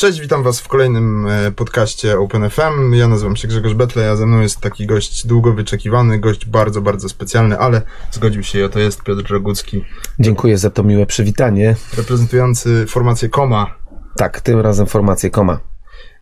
Cześć, witam Was w kolejnym e, podcaście OpenFM. Ja nazywam się Grzegorz Betle, a ze mną jest taki gość długo wyczekiwany, gość bardzo, bardzo specjalny, ale zgodził się i oto jest Piotr Rogucki. Dziękuję za to miłe przywitanie. Reprezentujący formację Koma. Tak, tym razem formację Koma.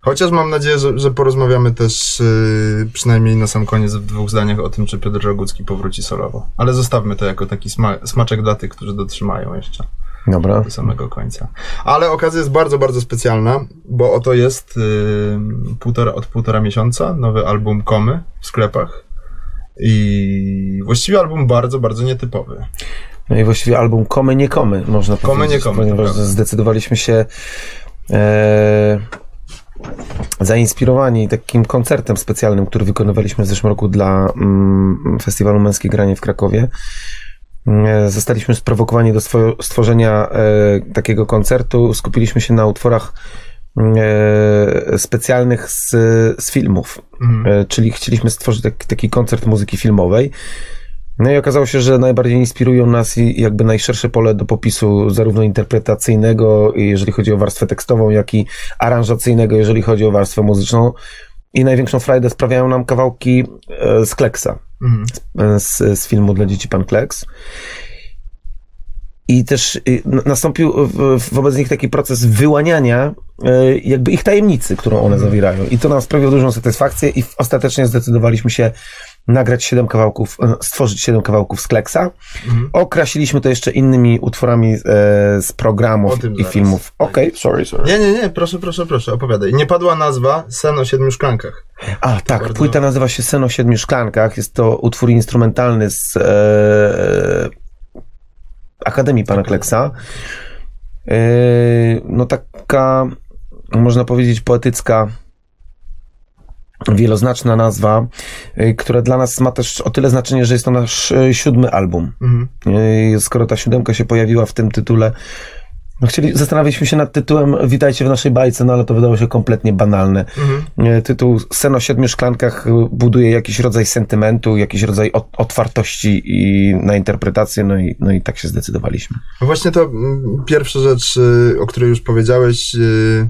Chociaż mam nadzieję, że, że porozmawiamy też yy, przynajmniej na sam koniec w dwóch zdaniach o tym, czy Piotr Rogucki powróci solowo. Ale zostawmy to jako taki sma smaczek dla tych, którzy dotrzymają jeszcze. Dobra. Do samego końca. Ale okazja jest bardzo, bardzo specjalna, bo oto jest yy, półtora, od półtora miesiąca nowy album Komy w sklepach. I właściwie album bardzo, bardzo nietypowy. No i właściwie album Komy, nie Komy, można Komy, powiedzieć. nie Komy, Ponieważ zdecydowaliśmy się e, zainspirowani takim koncertem specjalnym, który wykonywaliśmy w zeszłym roku dla mm, Festiwalu Męskie Granie w Krakowie. E, Zostaliśmy sprowokowani do stworzenia e, takiego koncertu. Skupiliśmy się na utworach e, specjalnych z, z filmów. E, czyli chcieliśmy stworzyć tak, taki koncert muzyki filmowej. No i okazało się, że najbardziej inspirują nas i jakby najszersze pole do popisu, zarówno interpretacyjnego, jeżeli chodzi o warstwę tekstową, jak i aranżacyjnego, jeżeli chodzi o warstwę muzyczną. I największą frajdę sprawiają nam kawałki z Kleksa, Mhm. Z, z filmu dla dzieci Pan Kleks. I też y, nastąpił wobec nich taki proces wyłaniania y, jakby ich tajemnicy, którą one zawierają. I to nam sprawiło dużą satysfakcję i ostatecznie zdecydowaliśmy się nagrać siedem kawałków, e, stworzyć siedem kawałków z Kleksa. Mhm. Okrasiliśmy to jeszcze innymi utworami e, z programów i zaraz. filmów. Okej, sorry, sorry. Nie, nie, nie, proszę, proszę, proszę, opowiadaj. Nie padła nazwa Sen o siedmiu szklankach. A, tak, bardzo- płyta nazywa się Sen o siedmiu szklankach. Jest to utwór instrumentalny z e, Akademii Pana Kleksa. E, no taka, można powiedzieć, poetycka, wieloznaczna nazwa, e, która dla nas ma też o tyle znaczenie, że jest to nasz e, siódmy album. Mhm. E, Skoro ta siódemka się pojawiła w tym tytule, no chcieli, zastanawialiśmy się nad tytułem Witajcie w naszej bajce, no ale to wydało się kompletnie banalne. Mhm. Tytuł Sen o siedmiu szklankach buduje jakiś rodzaj sentymentu, jakiś rodzaj ot- otwartości i na interpretację, no i, no i tak się zdecydowaliśmy. No właśnie to mm, pierwsza rzecz, y, o której już powiedziałeś, y,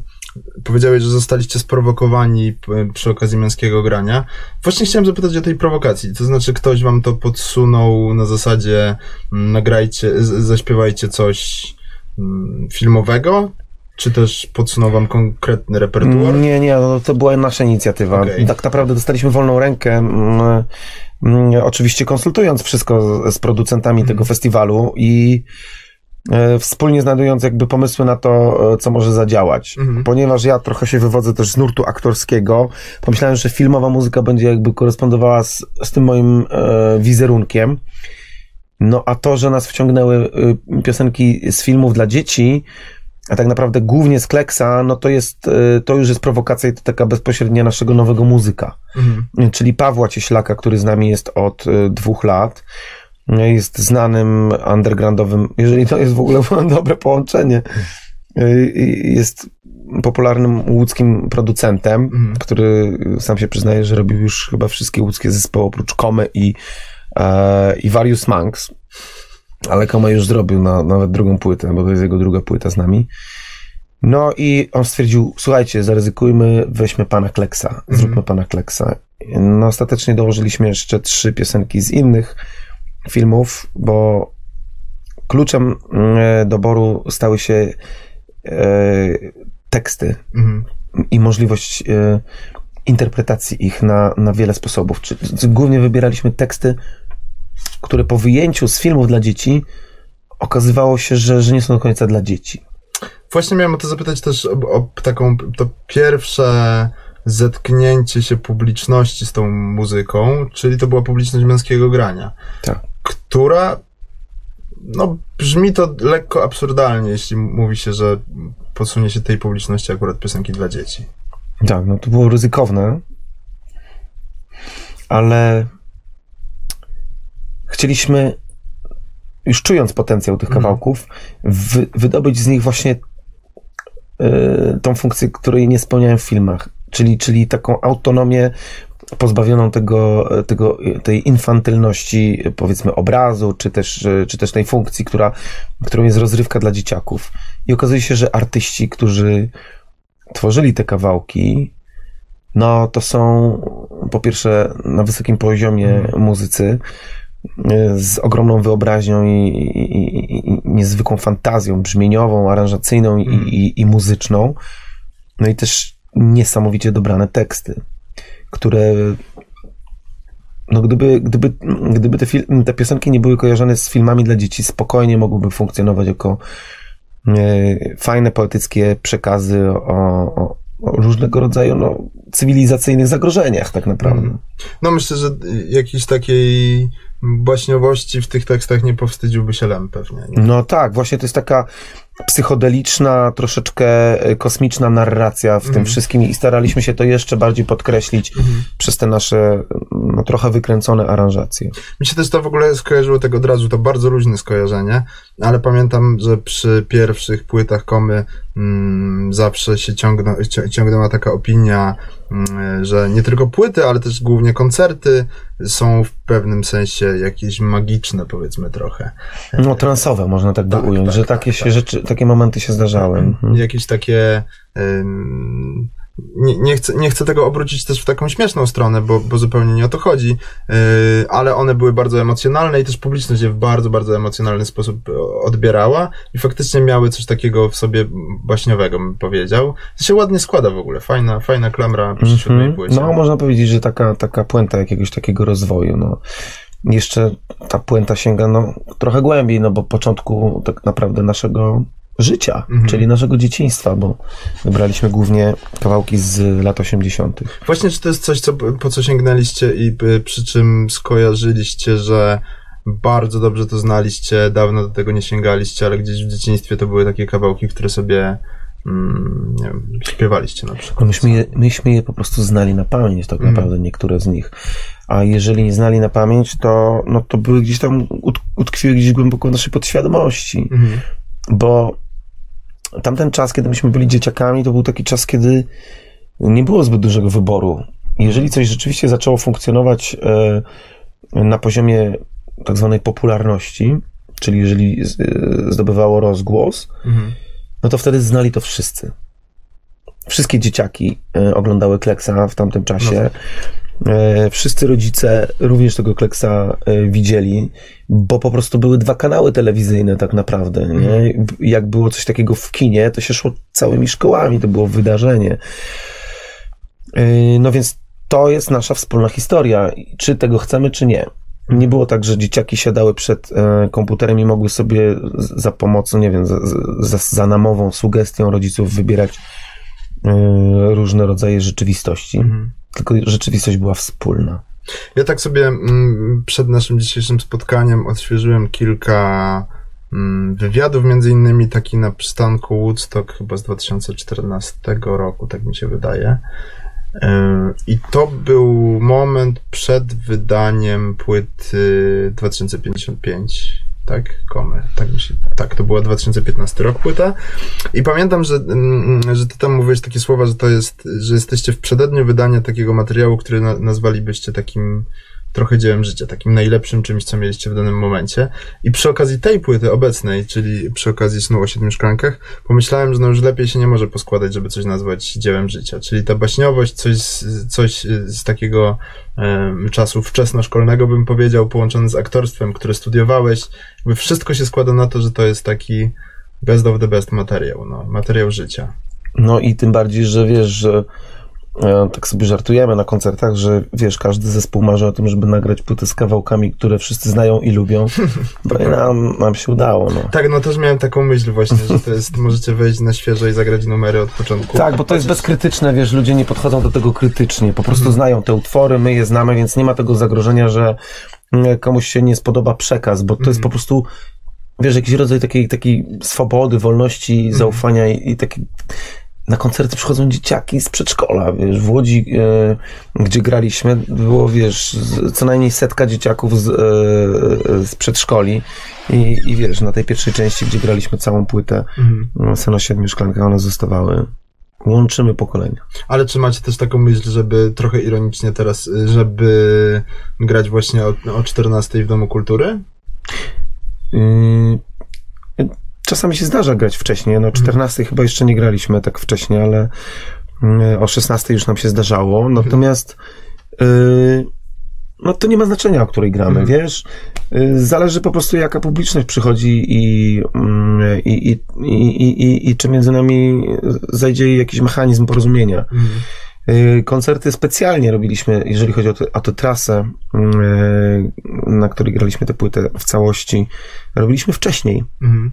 powiedziałeś, że zostaliście sprowokowani p- przy okazji męskiego grania. Właśnie chciałem zapytać o tej prowokacji. To znaczy, ktoś wam to podsunął na zasadzie mm, nagrajcie, zaśpiewajcie coś mm, filmowego? Czy też podsunął wam konkretny repertuar? Nie, nie, no to była nasza inicjatywa. Okej. Tak naprawdę dostaliśmy wolną rękę, mm, mm, oczywiście konsultując wszystko z, producentami tego festiwalu i e, wspólnie znajdując jakby pomysły na to, e, co może zadziałać. Mhm. Ponieważ ja trochę się wywodzę też z nurtu aktorskiego, pomyślałem, że filmowa muzyka będzie jakby korespondowała z, z tym moim e, wizerunkiem. No a to, że nas wciągnęły y, piosenki z filmów dla dzieci, a tak naprawdę głównie z Kleksa, no to jest, y, to już jest prowokacja i to taka bezpośrednia naszego nowego muzyka. Mhm. Czyli Pawła Cieślaka, który z nami jest od y, dwóch lat. Jest znanym undergroundowym, jeżeli to jest w ogóle dobre połączenie, y, y, jest popularnym łódzkim producentem, Mhm. który sam się przyznaje, że robił już chyba wszystkie łódzkie zespoły oprócz Komy i, e, i Various Monks. Ale Koma już zrobił na, nawet drugą płytę, bo to jest jego druga płyta z nami. No i on stwierdził, słuchajcie, zaryzykujmy, weźmy pana Kleksa, zróbmy pana Kleksa. No ostatecznie dołożyliśmy jeszcze trzy piosenki z innych filmów, bo kluczem e, doboru stały się e, teksty Mhm. i możliwość e, interpretacji ich na, na wiele sposobów. Czy głównie wybieraliśmy teksty, które po wyjęciu z filmów dla dzieci okazywało się, że, że nie są do końca dla dzieci. Właśnie miałem o to zapytać też o, o taką, to pierwsze zetknięcie się publiczności z tą muzyką, czyli to była publiczność męskiego grania, Tak. Która, no brzmi to lekko absurdalnie, jeśli mówi się, że podsunie się tej publiczności akurat piosenki dla dzieci. Tak, no to było ryzykowne, ale chcieliśmy, już czując potencjał tych Mhm. kawałków, wy, wydobyć z nich właśnie y, tą funkcję, której nie spełniają w filmach, czyli, czyli taką autonomię pozbawioną tego, tego, tej infantylności, powiedzmy, obrazu, czy też, czy też tej funkcji, która, którą jest rozrywka dla dzieciaków. I okazuje się, że artyści, którzy tworzyli te kawałki, no to są po pierwsze na wysokim poziomie Mhm. muzycy, z ogromną wyobraźnią i, i, i, niezwykłą fantazją brzmieniową, aranżacyjną Mhm. i, i muzyczną. No i też niesamowicie dobrane teksty, które no gdyby, gdyby, gdyby te, fil- te piosenki nie były kojarzone z filmami dla dzieci, spokojnie mogłyby funkcjonować jako e, fajne poetyckie przekazy o, o, o różnego rodzaju no, cywilizacyjnych zagrożeniach tak naprawdę. Mhm. No myślę, że jakiejś takiej baśniowości w tych tekstach nie powstydziłby się Lem pewnie. Nie? No tak, właśnie to jest taka psychodeliczna, troszeczkę e, kosmiczna narracja w tym Mhm. wszystkim i staraliśmy się to jeszcze bardziej podkreślić Mhm. przez te nasze no, trochę wykręcone aranżacje. Mi się też to w ogóle skojarzyło tak od razu, to bardzo luźne skojarzenie, ale pamiętam, że przy pierwszych płytach Komy zawsze się ciągną, ciągnęła taka opinia, mm, że nie tylko płyty, ale też głównie koncerty są w pewnym sensie jakieś magiczne, powiedzmy trochę. No transowe można tak by Tak, ująć, tak, że tak, takie się tak. rzeczy, takie momenty się zdarzały. Mhm. Jakieś takie. ym, nie, nie, chcę, nie chcę tego obrócić też w taką śmieszną stronę, bo, bo zupełnie nie o to chodzi, yy, ale one były bardzo emocjonalne i też publiczność je w bardzo, bardzo emocjonalny sposób odbierała i faktycznie miały coś takiego w sobie baśniowego, bym powiedział. To się ładnie składa w ogóle, fajna, fajna klamra przy siódmej Mhm. płycie. No, można powiedzieć, że taka, taka puenta jakiegoś takiego rozwoju. No. Jeszcze ta puenta sięga no, trochę głębiej, no bo początku tak naprawdę naszego życia, Mhm. czyli naszego dzieciństwa, bo wybraliśmy głównie kawałki z lat 80. Właśnie, czy to jest coś, co, po co sięgnęliście i y, przy czym skojarzyliście, że bardzo dobrze to znaliście, dawno do tego nie sięgaliście, ale gdzieś w dzieciństwie to były takie kawałki, które sobie mm, nie wiem, śpiewaliście na przykład. No myśmy, je, myśmy je po prostu znali na pamięć, tak Mhm. naprawdę niektóre z nich. A jeżeli nie znali na pamięć, to, no, to były gdzieś tam, ut- utkwiły gdzieś głęboko w naszej podświadomości. Mhm. bo tamten czas, kiedy myśmy byli dzieciakami, to był taki czas, kiedy nie było zbyt dużego wyboru. Jeżeli coś rzeczywiście zaczęło funkcjonować e, na poziomie tak zwanej popularności, czyli jeżeli e, zdobywało rozgłos, Mhm. no to wtedy znali to wszyscy. Wszystkie dzieciaki e, oglądały Kleksa w tamtym czasie. E, Wszyscy rodzice również tego Kleksa e, widzieli, bo po prostu były dwa kanały telewizyjne tak naprawdę. Nie? Jak było coś takiego w kinie, to się szło całymi szkołami, to było wydarzenie. E, No więc to jest nasza wspólna historia. Czy tego chcemy, czy nie. Nie było tak, że dzieciaki siadały przed e, komputerem i mogły sobie za pomocą, nie wiem, za, za, za namową, sugestią rodziców wybierać e, różne rodzaje rzeczywistości. Mhm. Tylko rzeczywistość była wspólna. Ja tak sobie mm, przed naszym dzisiejszym spotkaniem odświeżyłem kilka mm, wywiadów, między innymi taki na przystanku Woodstock chyba z 2014 roku, tak mi się wydaje. Yy, I to był moment przed wydaniem płyty 2055, tak? Komy. Tak, się, tak, to była 2015 rok płyta. I pamiętam, że, mm, że ty tam mówiłeś takie słowa, że to jest, że jesteście w przededniu wydania takiego materiału, który na, nazwalibyście takim trochę dziełem życia, takim najlepszym czymś, co mieliście w danym momencie. I przy okazji tej płyty obecnej, czyli przy okazji Snu o Siedmiu Szklankach, pomyślałem, że no już lepiej się nie może poskładać, żeby coś nazwać dziełem życia. Czyli ta baśniowość, coś coś z takiego em, czasu wczesnoszkolnego, bym powiedział, połączone z aktorstwem, które studiowałeś, jakby wszystko się składa na to, że to jest taki best of the best materiał, no, materiał życia. No i tym bardziej, że wiesz, że e, tak sobie żartujemy na koncertach, że wiesz, każdy zespół marzy o tym, żeby nagrać płytę z kawałkami, które wszyscy znają i lubią. No i nam, nam się udało, no. Tak, no też miałem taką myśl właśnie, że to jest, możecie wejść na świeżo i zagrać numery od początku. Tak, bo to jest bezkrytyczne, wiesz, ludzie nie podchodzą do tego krytycznie, po prostu znają te utwory, my je znamy, więc nie ma tego zagrożenia, że mm, komuś się nie spodoba przekaz, bo to jest po prostu, wiesz, jakiś rodzaj takiej, takiej swobody, wolności, zaufania i, i taki... Na koncerty przychodzą dzieciaki z przedszkola, wiesz, w Łodzi, e, gdzie graliśmy, było, wiesz, co najmniej setka dzieciaków z, e, e, z przedszkoli i, i wiesz, na tej pierwszej części, gdzie graliśmy całą płytę, Mhm. no, Sen o siedmiu szklankach, one zostawały. Łączymy pokolenia. Ale czy macie też taką myśl, żeby trochę ironicznie teraz, y, żeby grać właśnie o, o 14 w Domu Kultury? Yy, czasami się zdarza grać wcześniej. No 14 chyba jeszcze nie graliśmy tak wcześnie, ale mm, o 16 już nam się zdarzało. Natomiast yy, no to nie ma znaczenia, o której gramy, Mhm. wiesz? Yy, Zależy po prostu jaka publiczność przychodzi i, mm, i, i, i, i, i, i czy między nami zajdzie jakiś mechanizm porozumienia. Mhm. Y, Koncerty specjalnie robiliśmy, jeżeli chodzi o, te, o tę trasę, y, na której graliśmy tę płytę w całości. Robiliśmy wcześniej. Mhm.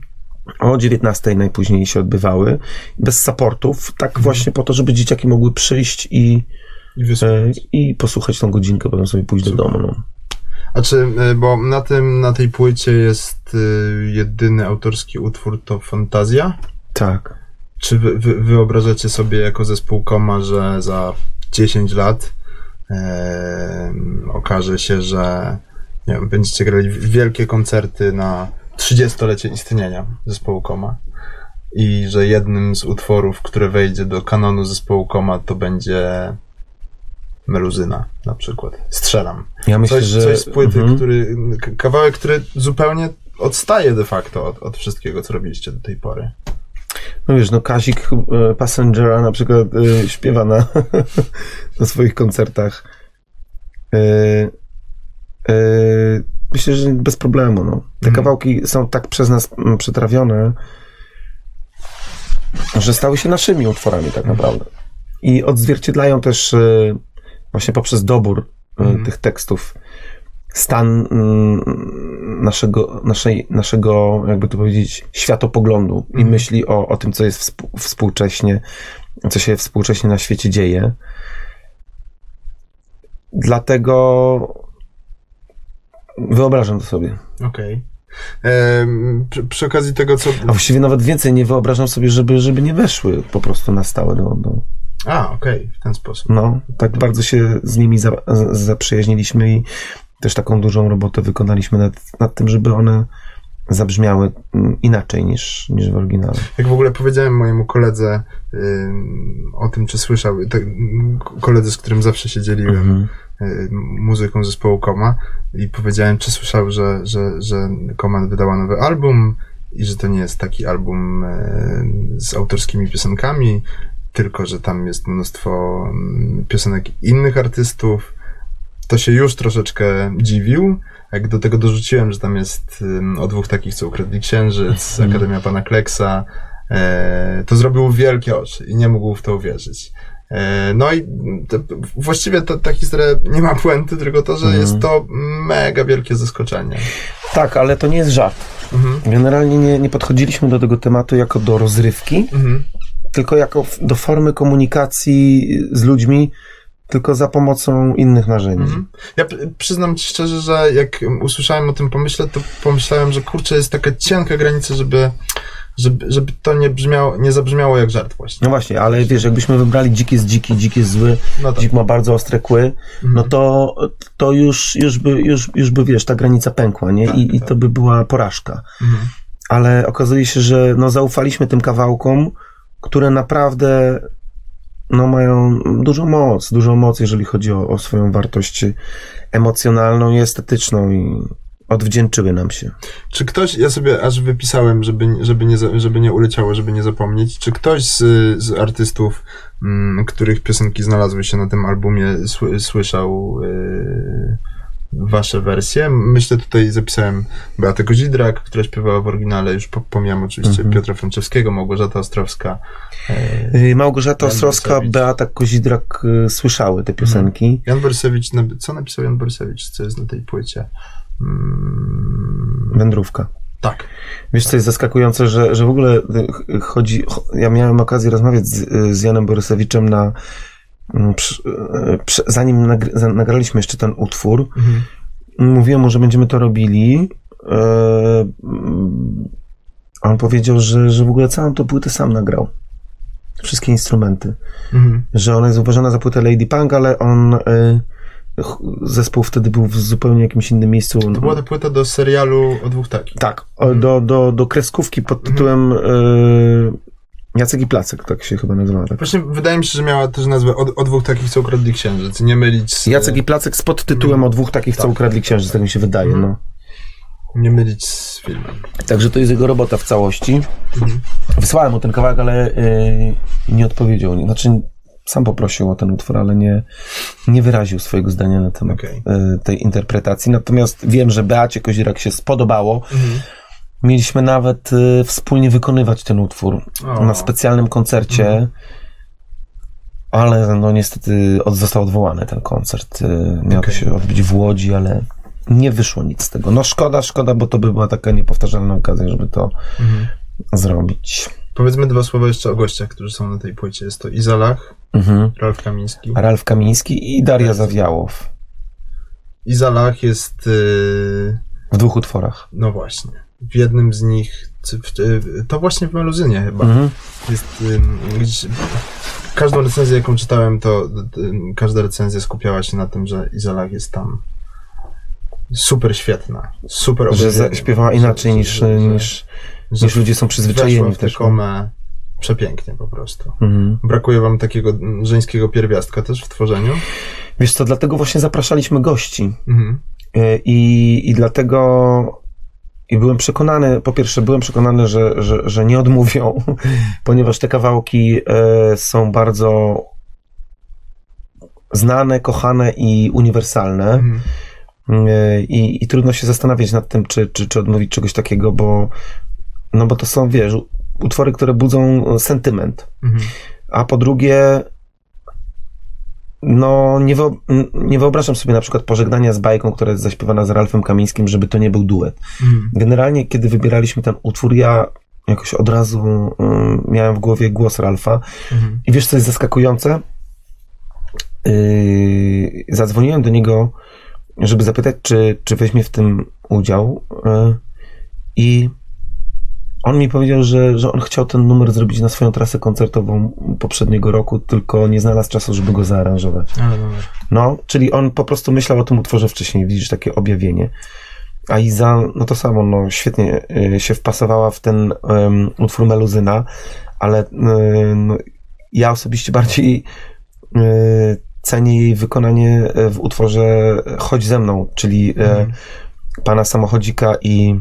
O 19 najpóźniej się odbywały, bez supportów, tak właśnie po to, żeby dzieciaki mogły przyjść i, I y, wysłuchać. i posłuchać tą godzinkę, potem sobie pójść do Super. domu. No. A czy, y, bo na tym, na tej płycie jest y, jedyny autorski utwór to Fantazja? Tak. Czy wy, wy, wyobrażacie sobie jako zespół Koma, że za 10 lat e, okaże się, że nie wiem, będziecie grali wielkie koncerty na 30-lecie istnienia zespołu Koma i że jednym z utworów, które wejdzie do kanonu zespołu Koma to będzie Meluzyna na przykład. Strzelam. Ja myślę, coś, że... coś z płyty, Mhm. który, kawałek, który zupełnie odstaje de facto od, od wszystkiego, co robiliście do tej pory. No wiesz, no Kazik e, Passengera na przykład e, śpiewa na, na swoich koncertach. E, e, myślę, że bez problemu. No. Te Mhm. kawałki są tak przez nas mm, przetrawione, że stały się naszymi utworami tak naprawdę. I odzwierciedlają też e, właśnie poprzez dobór Mhm. tych tekstów stan mm, naszego, naszej, naszego, jakby to powiedzieć, światopoglądu i Mhm. myśli o, o tym, co jest współ, współcześnie, co się współcześnie na świecie dzieje. Dlatego wyobrażam to sobie. Okej. Em, Przy, przy okazji tego, co. A właściwie nawet więcej nie wyobrażam sobie, żeby, żeby nie weszły po prostu na stałe do, do, A, okej, w ten sposób. No, tak bardzo się z nimi za, z- zaprzyjaźniliśmy i też taką dużą robotę wykonaliśmy nad, nad tym, żeby one zabrzmiały mm, inaczej niż, niż w oryginale. Jak w ogóle powiedziałem mojemu koledze o tym, czy słyszał, te, koledze, z którym zawsze się dzieliłem Mhm. Y, muzyką zespołu Koma i powiedziałem, czy słyszał, że, że, że Koma wydała nowy album i że to nie jest taki album y, z autorskimi piosenkami, tylko że tam jest mnóstwo mm, piosenek innych artystów. To się już troszeczkę dziwił. Jak do tego dorzuciłem, że tam jest o dwóch takich, co ukradli księżyc, Mhm. Akademia Pana Kleksa, e, to zrobił wielkie oczy i nie mógł w to uwierzyć. E, No i to, właściwie to, ta historia nie ma puenty, tylko to, że Mhm. jest to mega wielkie zaskoczenie. Tak, ale to nie jest żart. Mhm. Generalnie nie, nie podchodziliśmy do tego tematu jako do rozrywki, Mhm. tylko jako do formy komunikacji z ludźmi, tylko za pomocą innych narzędzi. Mhm. Ja przyznam ci szczerze, że jak usłyszałem o tym pomyśle, to pomyślałem, że kurczę, jest taka cienka granica, żeby, żeby, żeby to nie brzmiało, nie zabrzmiało jak żart właśnie. No właśnie, ale wiesz, jakbyśmy wybrali dzik jest dziki, dzik jest zły, No tak. dzik ma bardzo ostre kły, no to, to już, już, by, już, już by, wiesz, ta granica pękła, nie? Tak, I, I tak. to by była porażka. Mhm. Ale okazuje się, że no, zaufaliśmy tym kawałkom, które naprawdę no, mają dużą moc, dużą moc, jeżeli chodzi o, o swoją wartość emocjonalną i estetyczną i odwdzięczyły nam się. Czy ktoś, ja sobie aż wypisałem, żeby, żeby, nie, żeby nie uleciało, żeby nie zapomnieć, czy ktoś z, z artystów, mm, których piosenki znalazły się na tym albumie, sły, słyszał yy, wasze wersje? Myślę, tutaj zapisałem Beatę Kozidrak, która śpiewała w oryginale, już po- pomijam oczywiście Mhm. Piotra Franczewskiego, Małgorzata Ostrowska. Yy, Y, Małgorzata Jan Ostrowska, Borysewicz. Beata Kozidrak y, słyszały te piosenki. Jan Borysewicz, nab- co napisał Jan Borysewicz, co jest na tej płycie? Mm, Wędrówka. tak. Wiesz, co jest zaskakujące, że, że w ogóle y, chodzi. cho- Ja miałem okazję rozmawiać z, z Janem Borysewiczem na. mm, przy- y, przy- Zanim nagry, nagraliśmy jeszcze ten utwór, Mhm. mówiłem mu, że będziemy to robili. a On powiedział, że, że w ogóle całą tą płytę sam nagrał. Wszystkie instrumenty. Mhm. Że ona jest uważana za płytę Lady Punk, ale on. y, Zespół wtedy był w zupełnie jakimś innym miejscu. To była ta płyta do serialu o dwóch takich. Tak, do, do, do kreskówki pod tytułem y, Jacek i Placek, tak się chyba nazywa. Tak. Właśnie wydaje mi się, że miała też nazwę o, o dwóch takich, co ukradli księżyc. Nie mylić z... Jacek i Placek z podtytułem o dwóch takich, co Tak, ukradli księżyc, tak mi się wydaje. Mhm. No. Nie mylić z filmem. Także to jest jego robota w całości. Wysłałem mu ten kawałek, ale yy, nie odpowiedział. Znaczy, sam poprosił o ten utwór, ale nie, nie wyraził swojego zdania na temat Okej. yy, tej interpretacji. Natomiast wiem, że Beacie Kozirak się spodobało. Mieliśmy nawet y, wspólnie wykonywać ten utwór O. na specjalnym koncercie, ale no niestety od, został odwołany ten koncert. Y, Miał Okej. się odbyć w Łodzi, ale nie wyszło nic z tego. No szkoda, szkoda, bo to by była taka niepowtarzalna okazja, żeby to zrobić. Powiedzmy dwa słowa jeszcze o gościach, którzy są na tej płycie. Jest to Izalach, Mhm. Ralf Kamiński. Ralf Kamiński i Daria Zawiałow Izalach jest, yy, w dwóch utworach. no właśnie, w jednym z nich, yy, to właśnie w Meluzynie chyba, Mhm. jest gdzieś, każdą recenzję, jaką czytałem, to ym, każda recenzja skupiała się na tym, że Izalach jest tam super świetna, super Że śpiewała inaczej niż, że- niż, że niż ludzie są przyzwyczajeni w tę też. komę przepięknie po prostu. Mhm. Brakuje wam takiego mm, żeńskiego pierwiastka też w tworzeniu? Wiesz co, dlatego właśnie zapraszaliśmy gości. Mhm. Y, I, i dlatego i byłem przekonany, po pierwsze byłem przekonany, że, że, że nie odmówią, ponieważ te kawałki e, są bardzo znane, kochane i uniwersalne. Mhm. E, I, I trudno się zastanawiać nad tym, czy, czy, czy odmówić czegoś takiego, bo, no bo to są, wiesz, utwory, które budzą sentyment. Mhm. A po drugie, no nie, nie wyobrażam sobie na przykład pożegnania z bajką, która jest zaśpiewana z Ralfem Kamińskim, żeby to nie był duet. Mhm. Generalnie, kiedy wybieraliśmy ten utwór, ja jakoś od razu ym, miałem w głowie głos Ralfa. Mhm. I wiesz, co jest zaskakujące? Yy, zadzwoniłem do niego, żeby zapytać, czy, czy weźmie w tym udział. Yy, I on mi powiedział, że, że on chciał ten numer zrobić na swoją trasę koncertową poprzedniego roku, tylko nie znalazł czasu, żeby go zaaranżować. Numer. No, czyli on po prostu myślał o tym utworze wcześniej, widzisz, takie objawienie. A Iza, no to samo, no świetnie y, się wpasowała w ten um, utwór Meluzyna, ale no, ja osobiście bardziej y, cenię jej wykonanie w utworze Chodź ze mną, czyli y, Mhm. pana samochodzika i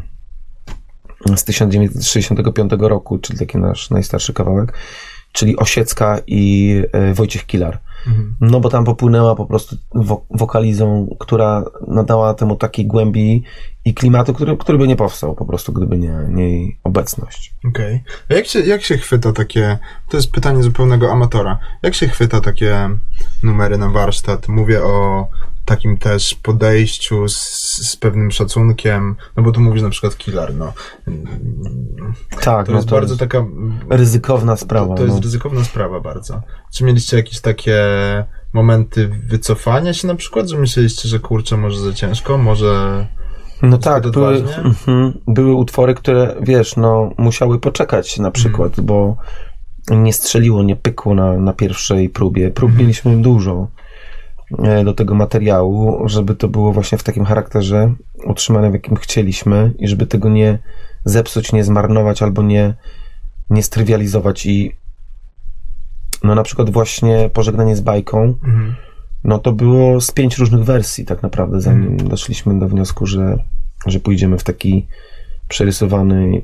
z 1965 roku, czyli taki nasz najstarszy kawałek, czyli Osiecka i y, Wojciech Kilar. Mhm. No bo tam popłynęła po prostu wo- wokalizą, która nadała temu takiej głębi i klimatu, który, który by nie powstał po prostu, gdyby nie, nie jej obecność. Okej. A jak się, jak się chwyta takie, to jest pytanie zupełnego amatora, jak się chwyta takie numery na warsztat? Mówię o takim też podejściu z, z pewnym szacunkiem, no bo tu mówisz na przykład killer, no. Tak, To no jest to bardzo jest taka... ryzykowna sprawa. To, to jest no. ryzykowna sprawa bardzo. Czy mieliście jakieś takie momenty wycofania się na przykład, że myśleliście, że kurczę, może za ciężko, może... No tak, były, mhm, były utwory, które, wiesz, no, musiały poczekać na przykład, Mhm. bo nie strzeliło, nie pykło na, na pierwszej próbie. Prób Mhm. mieliśmy dużo do tego materiału, żeby to było właśnie w takim charakterze utrzymane, w jakim chcieliśmy i żeby tego nie zepsuć, nie zmarnować albo nie, nie strywializować i no na przykład właśnie pożegnanie z bajką, Mhm. no to było z pięć różnych wersji tak naprawdę, zanim Mhm. doszliśmy do wniosku, że, że pójdziemy w taki przerysowany,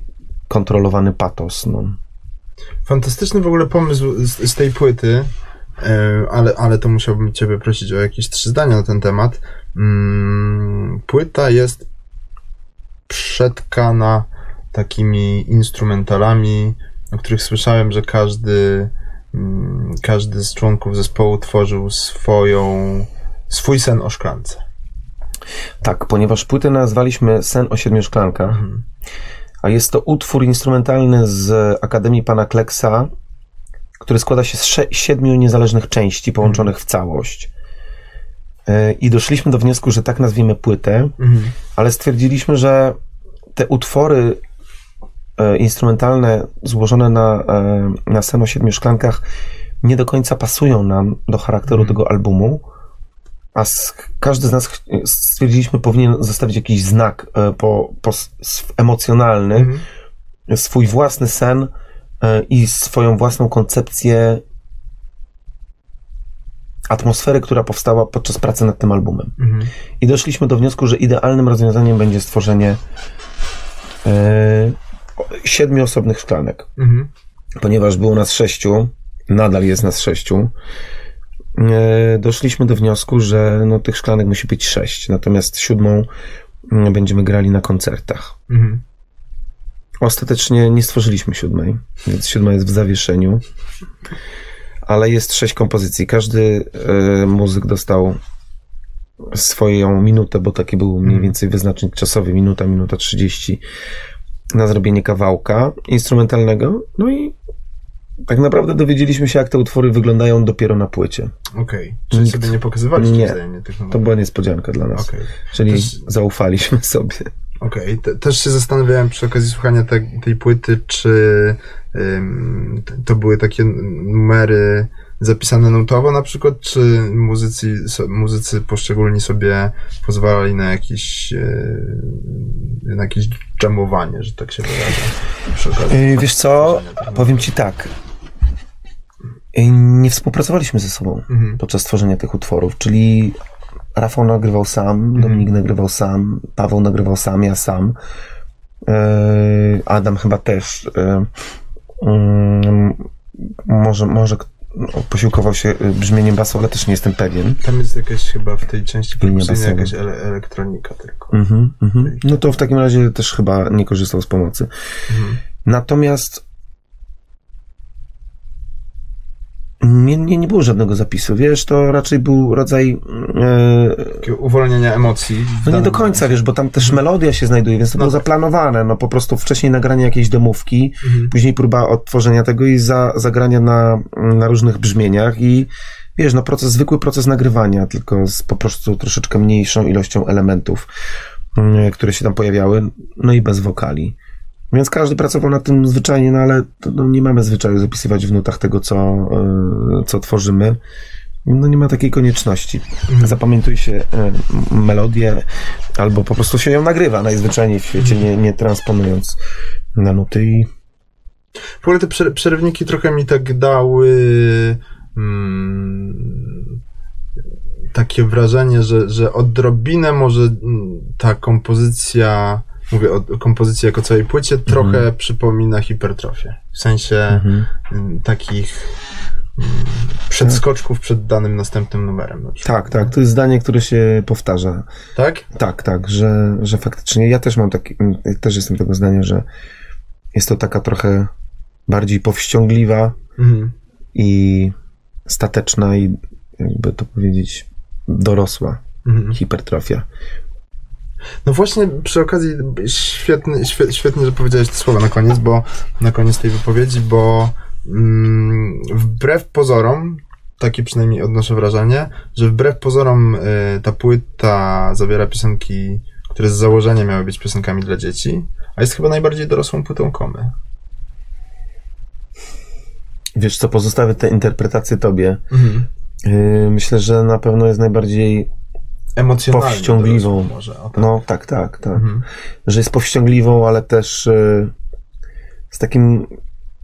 kontrolowany patos. No. Fantastyczny w ogóle pomysł z, z tej płyty, e, ale, ale to musiałbym Ciebie prosić o jakieś trzy zdania na ten temat. Mm, Płyta jest przetkana takimi instrumentalami, o których słyszałem, że każdy, mm, każdy z członków zespołu tworzył swoją, swój sen o szklance. Tak, ponieważ płytę nazwaliśmy Sen o siedmiu szklankach, Mhm. a jest to utwór instrumentalny z Akademii Pana Kleksa, który składa się z siedmiu niezależnych części połączonych w całość. E, I doszliśmy do wniosku, że tak nazwiemy płytę, Mhm. ale stwierdziliśmy, że te utwory e, instrumentalne złożone na, e, na sen o siedmiu szklankach nie do końca pasują nam do charakteru Mhm. tego albumu, a z, każdy z nas stwierdziliśmy, powinien zostawić jakiś znak po, po emocjonalny, Mhm. swój własny sen i swoją własną koncepcję atmosfery, która powstała podczas pracy nad tym albumem. Mhm. I doszliśmy do wniosku, że idealnym rozwiązaniem będzie stworzenie e, siedmiu osobnych szklanek. Mhm. Ponieważ było nas sześciu, nadal jest nas sześciu, e, doszliśmy do wniosku, że no, tych szklanek musi być sześć. Natomiast siódmą mm, będziemy grali na koncertach. Mhm. Ostatecznie nie stworzyliśmy siódmej, więc siódma jest w zawieszeniu. Ale jest sześć kompozycji. Każdy e, muzyk dostał swoją minutę, bo taki był mniej więcej wyznacznik czasowy, minuta, minuta 30 na zrobienie kawałka instrumentalnego. No i tak naprawdę dowiedzieliśmy się, jak te utwory wyglądają dopiero na płycie. Okej. Czyli Nikt- sobie nie pokazywaliście Nie. wzajemnie tych To numerów. była niespodzianka dla nas. Okej. Czyli Też- zaufaliśmy sobie. Okej, Te- też się zastanawiałem przy okazji słuchania te, tej płyty, czy ym, to były takie numery zapisane nutowo na przykład, czy muzycy, muzycy poszczególni sobie pozwalali na jakieś yy, na jakieś jamowanie, że tak się okazji Yy, Wiesz co, powiem ci tak. Yy, Nie współpracowaliśmy ze sobą Mhm. podczas tworzenia tych utworów, czyli Rafał nagrywał sam, Dominik nagrywał sam, Paweł nagrywał sam, ja sam. Yy, Adam chyba też. Yy, mm, Może, może posiłkował się yy, brzmieniem basu, ale też nie jestem pewien. Tam jest jakaś chyba w tej części perkusyjnej jakaś ele, elektronika tylko. Mhm, mhm. No to w takim razie też chyba nie korzystał z pomocy. Mhm. Natomiast nie, nie, nie było żadnego zapisu, wiesz, to raczej był rodzaj, Takie uwolnienia emocji. no nie do końca, wiesz, bo tam też melodia się znajduje, więc to No było tak. zaplanowane, no po prostu wcześniej nagranie jakiejś demówki, Mhm. później próba odtworzenia tego i za, zagrania na, na różnych brzmieniach i wiesz, no proces, zwykły proces nagrywania, tylko z po prostu troszeczkę mniejszą ilością elementów, mm, które się tam pojawiały, no i bez wokali. Więc każdy pracował nad tym zwyczajnie, no ale to, no, nie mamy zwyczaju zapisywać w nutach tego, co, e, co tworzymy. No nie ma takiej konieczności. Zapamiętuj się m- melodię, albo po prostu się ją nagrywa najzwyczajniej w świecie, nie, nie transponując na nuty i W ogóle te prze- przerywniki trochę mi tak dały mm, takie wrażenie, że, że odrobinę może mm, ta kompozycja, mówię o kompozycji jako całej płycie, trochę przypomina hipertrofię. W sensie mm, takich mm, przedskoczków przed danym następnym numerem. Na. Tak, tak, to jest zdanie, które się powtarza. Tak? Tak, tak, że, że faktycznie ja też mam taki, też jestem tego zdania, że jest to taka trochę bardziej powściągliwa Mhm. i stateczna i jakby to powiedzieć dorosła Mhm. hipertrofia. No właśnie przy okazji świetny, świe, świetnie, że powiedziałeś te słowa na koniec, bo na koniec tej wypowiedzi, bo mm, wbrew pozorom, takie przynajmniej odnoszę wrażenie, że wbrew pozorom y, ta płyta zawiera piosenki, które z założenia miały być piosenkami dla dzieci, a jest chyba najbardziej dorosłą płytą komy. Wiesz co, pozostawię tę interpretację tobie. Mhm. Yy, myślę, że na pewno jest najbardziej, Emocjonalnie Powściągliwą. może. Tak. no tak, tak, tak. Mhm. Że jest powściągliwą, ale też yy, z takim,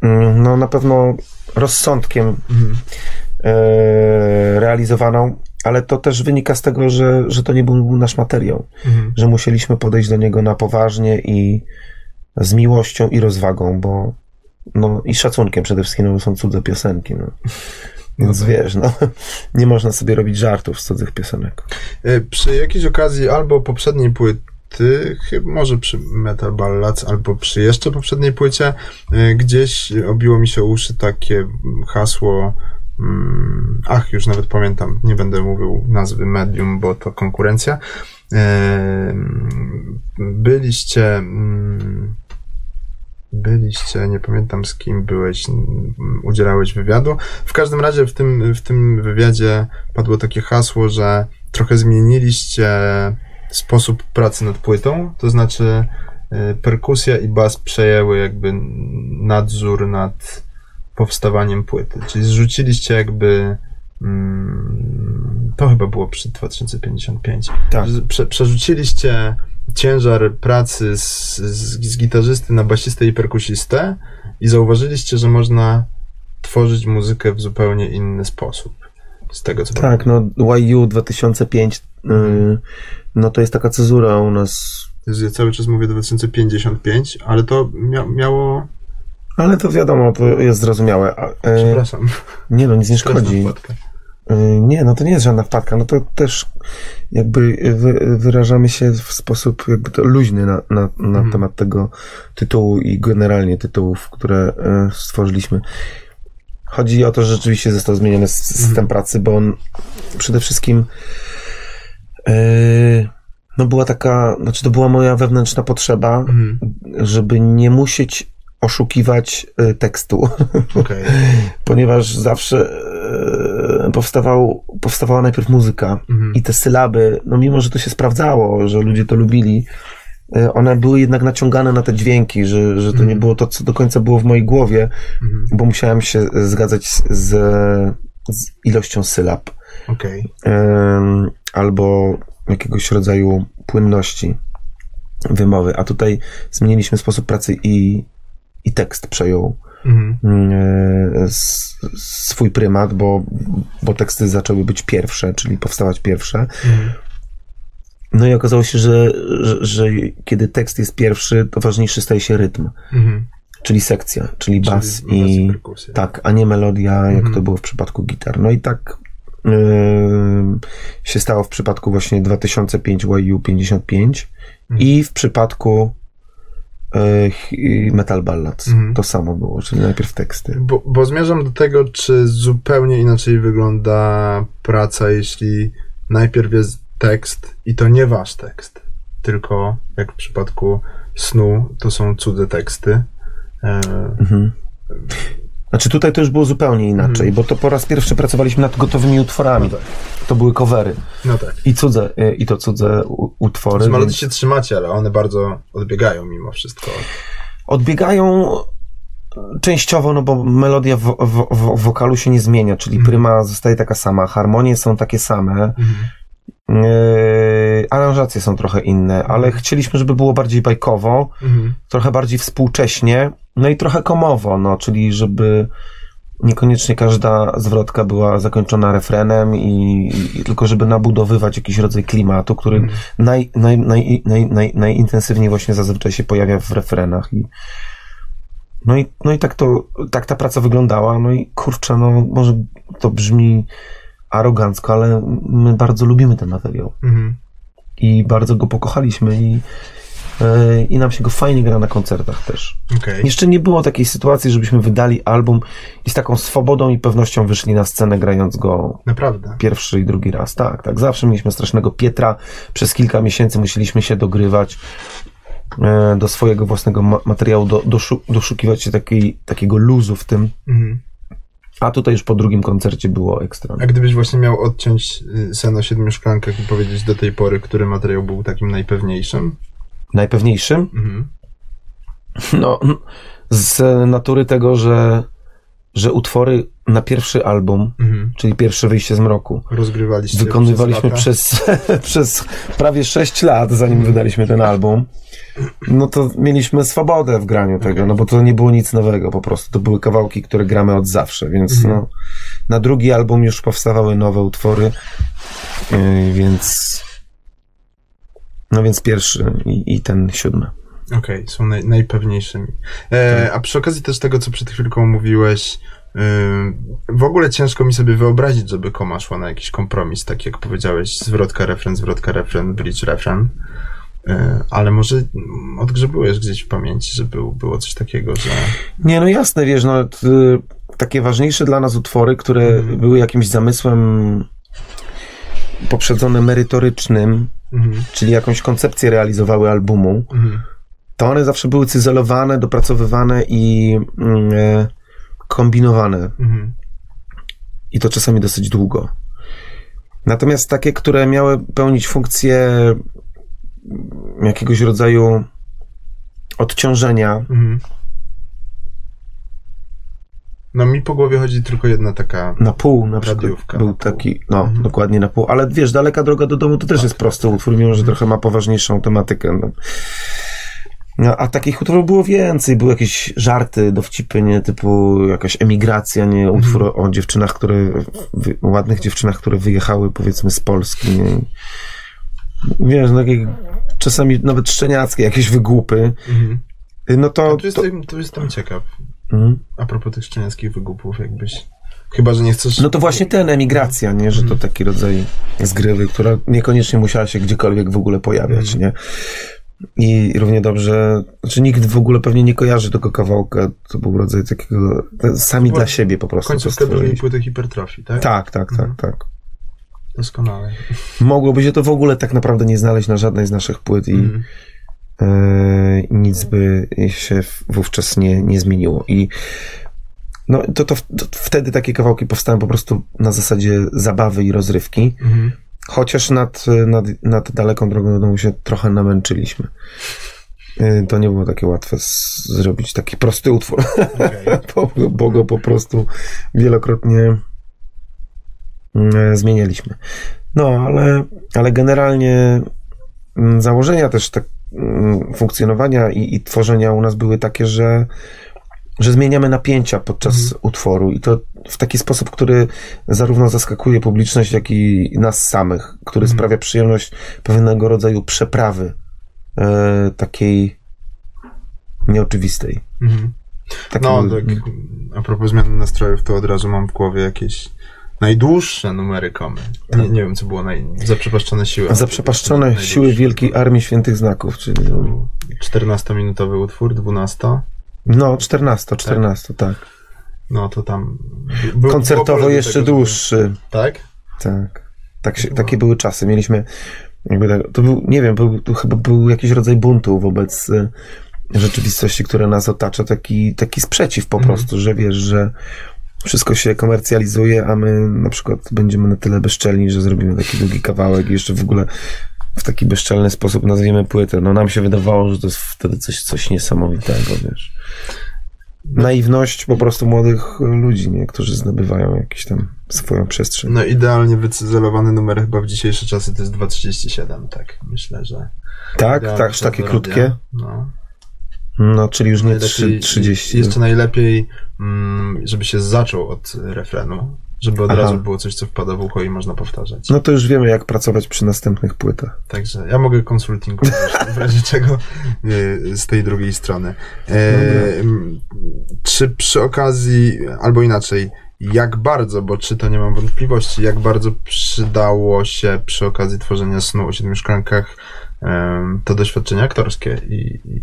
yy, no na pewno rozsądkiem Mhm. yy, realizowaną, ale to też wynika z tego, że, że to nie był nasz materiał. Mhm. że musieliśmy podejść do niego na poważnie i z miłością i rozwagą, bo no i szacunkiem przede wszystkim, no bo są cudze piosenki, no. Więc wiesz, no, nie można sobie robić żartów z cudzych piosenek. E, Przy jakiejś okazji albo poprzedniej płyty, może przy Metal Ballads, albo przy jeszcze poprzedniej płycie, e, gdzieś obiło mi się uszy takie hasło mm, ach, już nawet pamiętam, nie będę mówił nazwy medium, bo to konkurencja. E, Byliście mm, byliście, nie pamiętam z kim byłeś, udzielałeś wywiadu. W każdym razie w tym, w tym wywiadzie padło takie hasło, że trochę zmieniliście sposób pracy nad płytą, to znaczy y, perkusja i bas przejęły jakby nadzór nad powstawaniem płyty, czyli zrzuciliście jakby mm, to chyba było przy 2055 Tak. Prze, przerzuciliście ciężar pracy z, z, z gitarzysty na basistę i perkusistę i zauważyliście, że można tworzyć muzykę w zupełnie inny sposób. z tego co Tak, no YU 2005, y, no to jest taka cezura u nas. Ja cały czas mówię 2055, ale to mia miało... Ale to wiadomo, to jest zrozumiałe. Y, Przepraszam. nie no, nic nie szkodzi. Y, Nie, no to nie jest żadna wpadka, no to też jakby wy, wyrażamy się w sposób jakby to luźny na, na, na Mhm. temat tego tytułu i generalnie tytułów, które y, stworzyliśmy. Chodzi o to, że rzeczywiście został zmieniony system Mhm. pracy, bo on przede wszystkim y, no była taka, znaczy to była moja wewnętrzna potrzeba, Mhm. żeby nie musieć oszukiwać y, tekstu Okej. ponieważ zawsze e, powstawał, powstawała najpierw muzyka Mhm. i te sylaby, no mimo, że to się sprawdzało, że ludzie to lubili, e, one były jednak naciągane na te dźwięki, że, że to nie było to, co do końca było w mojej głowie, Mhm. bo musiałem się zgadzać z, z ilością sylab em, albo jakiegoś rodzaju płynności wymowy, a tutaj zmieniliśmy sposób pracy i, i tekst przejął Mhm. e, s- swój prymat, bo, bo teksty zaczęły być pierwsze, czyli powstawać pierwsze. Mhm. No i okazało się, że, że, że kiedy tekst jest pierwszy, to ważniejszy staje się rytm, Mhm. czyli sekcja, czyli bas Czyli i bas, perkusja. tak, a nie melodia, jak Mhm. to było w przypadku gitar. No i tak yy, się stało w przypadku właśnie 2005 YU 55 Mhm. i w przypadku Metal Ballads. Mhm. To samo było, czyli najpierw teksty. Bo, bo zmierzam do tego, czy zupełnie inaczej wygląda praca, jeśli najpierw jest tekst i to nie wasz tekst, tylko jak w przypadku snu, to są cudze teksty. E, Mhm. Znaczy tutaj to już było zupełnie inaczej, bo to po raz pierwszy pracowaliśmy nad gotowymi utworami. No tak. To były covery. no tak. I cudze, y, i to cudze utwory. Z melodii więc się trzymacie, ale one bardzo odbiegają mimo wszystko. Odbiegają częściowo, no bo melodia w, w, w wokalu się nie zmienia, czyli Mhm. pryma zostaje taka sama, harmonie są takie same, Mhm. Yy, aranżacje są trochę inne, ale chcieliśmy, żeby było bardziej bajkowo, Mhm. trochę bardziej współcześnie, no i trochę komowo, no, czyli żeby niekoniecznie każda zwrotka była zakończona refrenem i, i tylko żeby nabudowywać jakiś rodzaj klimatu, który Mhm. naj, naj, naj, naj, naj, najintensywniej właśnie zazwyczaj się pojawia w refrenach i no i, no i tak to, tak ta praca wyglądała, no i kurczę, no może to brzmi arogancko, ale my bardzo lubimy ten materiał Mhm. i bardzo go pokochaliśmy i, yy, i nam się go fajnie gra na koncertach też. Okej. Jeszcze nie było takiej sytuacji, żebyśmy wydali album i z taką swobodą i pewnością wyszli na scenę grając go Naprawdę. pierwszy i drugi raz. Tak, tak. Zawsze mieliśmy strasznego Pietra. Przez kilka miesięcy musieliśmy się dogrywać e, do swojego własnego ma- materiału, do, doszu, doszukiwać się takiej, takiego luzu w tym. Mhm. A tutaj już po drugim koncercie było ekstra. A gdybyś właśnie miał odciąć y, sen o siedmiu szklankach i powiedzieć do tej pory, który materiał był takim najpewniejszym? Najpewniejszym? Mhm. No, z natury tego, że, że utwory na pierwszy album, Mhm. czyli pierwsze wyjście z mroku, Rozgrywaliście wykonywaliśmy przez, przez, przez prawie 6 lat, zanim wydaliśmy ten album, no to mieliśmy swobodę w graniu tego, no bo to nie było nic nowego po prostu. To były kawałki, które gramy od zawsze, więc Mhm. no, na drugi album już powstawały nowe utwory, yy, więc no więc pierwszy i, i ten siódmy. Okej, są naj, najpewniejszymi. E, a przy okazji też tego, co przed chwilką mówiłeś, ym, w ogóle ciężko mi sobie wyobrazić, żeby koma szła na jakiś kompromis, tak jak powiedziałeś, zwrotka, refren, zwrotka, refren, bridge, refren. E, ale może odgrzebyłeś gdzieś w pamięci, że był, było coś takiego, że... Nie, no jasne, wiesz, no t, takie ważniejsze dla nas utwory, które Mhm. były jakimś zamysłem poprzedzone merytorycznym, Mhm, czyli jakąś koncepcję realizowały albumu, mhm, to one zawsze były cyzelowane, dopracowywane i mm, e, kombinowane. mhm, I to czasami dosyć długo. Natomiast takie, które miały pełnić funkcję jakiegoś rodzaju odciążenia, mhm. No mi po głowie chodzi tylko jedna taka... na pół na przykład Radiówka był na pół. taki, no, Mhm. dokładnie na pół. Ale wiesz, daleka droga do domu to też jest prosty utwór, mimo że trochę ma poważniejszą tematykę. No. No, a takich utworów było więcej. Były jakieś żarty, dowcipy, nie? Typu jakaś emigracja, nie? Utwór o, o dziewczynach, które, ładnych dziewczynach, które wyjechały powiedzmy z Polski, nie? Wiesz, no, takie czasami nawet szczeniackie jakieś wygłupy. Mhm. No to... A tu, to... jestem, tu jestem ciekaw. Mhm. A propos tych szczeniackich wygłupów, jakbyś... Chyba, że nie chcesz... No to właśnie ten, emigracja, nie? Że to taki rodzaj zgrywy, która niekoniecznie musiała się gdziekolwiek w ogóle pojawiać, nie? I równie dobrze, znaczy nikt w ogóle pewnie nie kojarzy tego kawałka, to był rodzaj takiego, sami dla siebie po prostu. to Końcówka drugiej płyty hipertrofii, tak? Tak, tak, tak, Mhm. tak. Doskonale. Mogłoby się to w ogóle tak naprawdę nie znaleźć na żadnej z naszych płyt i e, nic by się wówczas nie, nie zmieniło. I no, to, to, to wtedy takie kawałki powstały po prostu na zasadzie zabawy i rozrywki. Mhm. Chociaż nad, nad, nad daleką drogą do domu się trochę namęczyliśmy. Y, To nie było takie łatwe zrobić taki prosty utwór, Okej. bo, bo go po prostu wielokrotnie mm, zmienialiśmy. No, ale, ale generalnie mm, założenia też tak mm, funkcjonowania i, i tworzenia u nas były takie, że że zmieniamy napięcia podczas utworu i to w taki sposób, który zarówno zaskakuje publiczność, jak i nas samych, który sprawia przyjemność pewnego rodzaju przeprawy e, takiej nieoczywistej. Mhm. Takiego, No, tak a propos zmiany nastrojów, to od razu mam w głowie jakieś najdłuższe numery komy. Nie, nie wiem, co było naj... Zaprzepaszczone siły. Zaprzepaszczone siły Wielkiej Armii Świętych Znaków, czyli To był 14-minutowy utwór, 12. no 14, 14, tak. No to tam. Był, Koncertowo jeszcze tego, żeby- dłuższy. Tak? Tak. tak się, takie były czasy. Mieliśmy, tak, to był, nie wiem, był, to chyba był jakiś rodzaj buntu wobec y, rzeczywistości, która nas otacza, taki, taki sprzeciw po Mhm. prostu, że wiesz, że wszystko się komercjalizuje, a my na przykład będziemy na tyle bezczelni, że zrobimy taki długi kawałek i jeszcze w ogóle w taki bezczelny sposób nazwiemy płytę. No nam się wydawało, że to jest wtedy coś, coś niesamowitego, wiesz. Naiwność po prostu młodych ludzi, nie? którzy zdobywają jakąś tam swoją przestrzeń. No idealnie wycyzelowany numer chyba w dzisiejsze czasy to jest 2.37, tak. Myślę, że. tak, tak, takie krótkie. No. No, czyli już nie Najlepiej- 3, 30. Jeszcze najlepiej, mm, żeby się zaczął od refrenu. Żeby od Aha. razu było coś, co wpada w ucho i można powtarzać. No to już wiemy, jak pracować przy następnych płytach. Także ja mogę konsulting też, w razie czego e, z tej drugiej strony. E, m, czy przy okazji, albo inaczej, jak bardzo, bo czy to nie mam wątpliwości, jak bardzo przydało się przy okazji tworzenia snu o siedmiu szklankach to doświadczenie aktorskie i, i,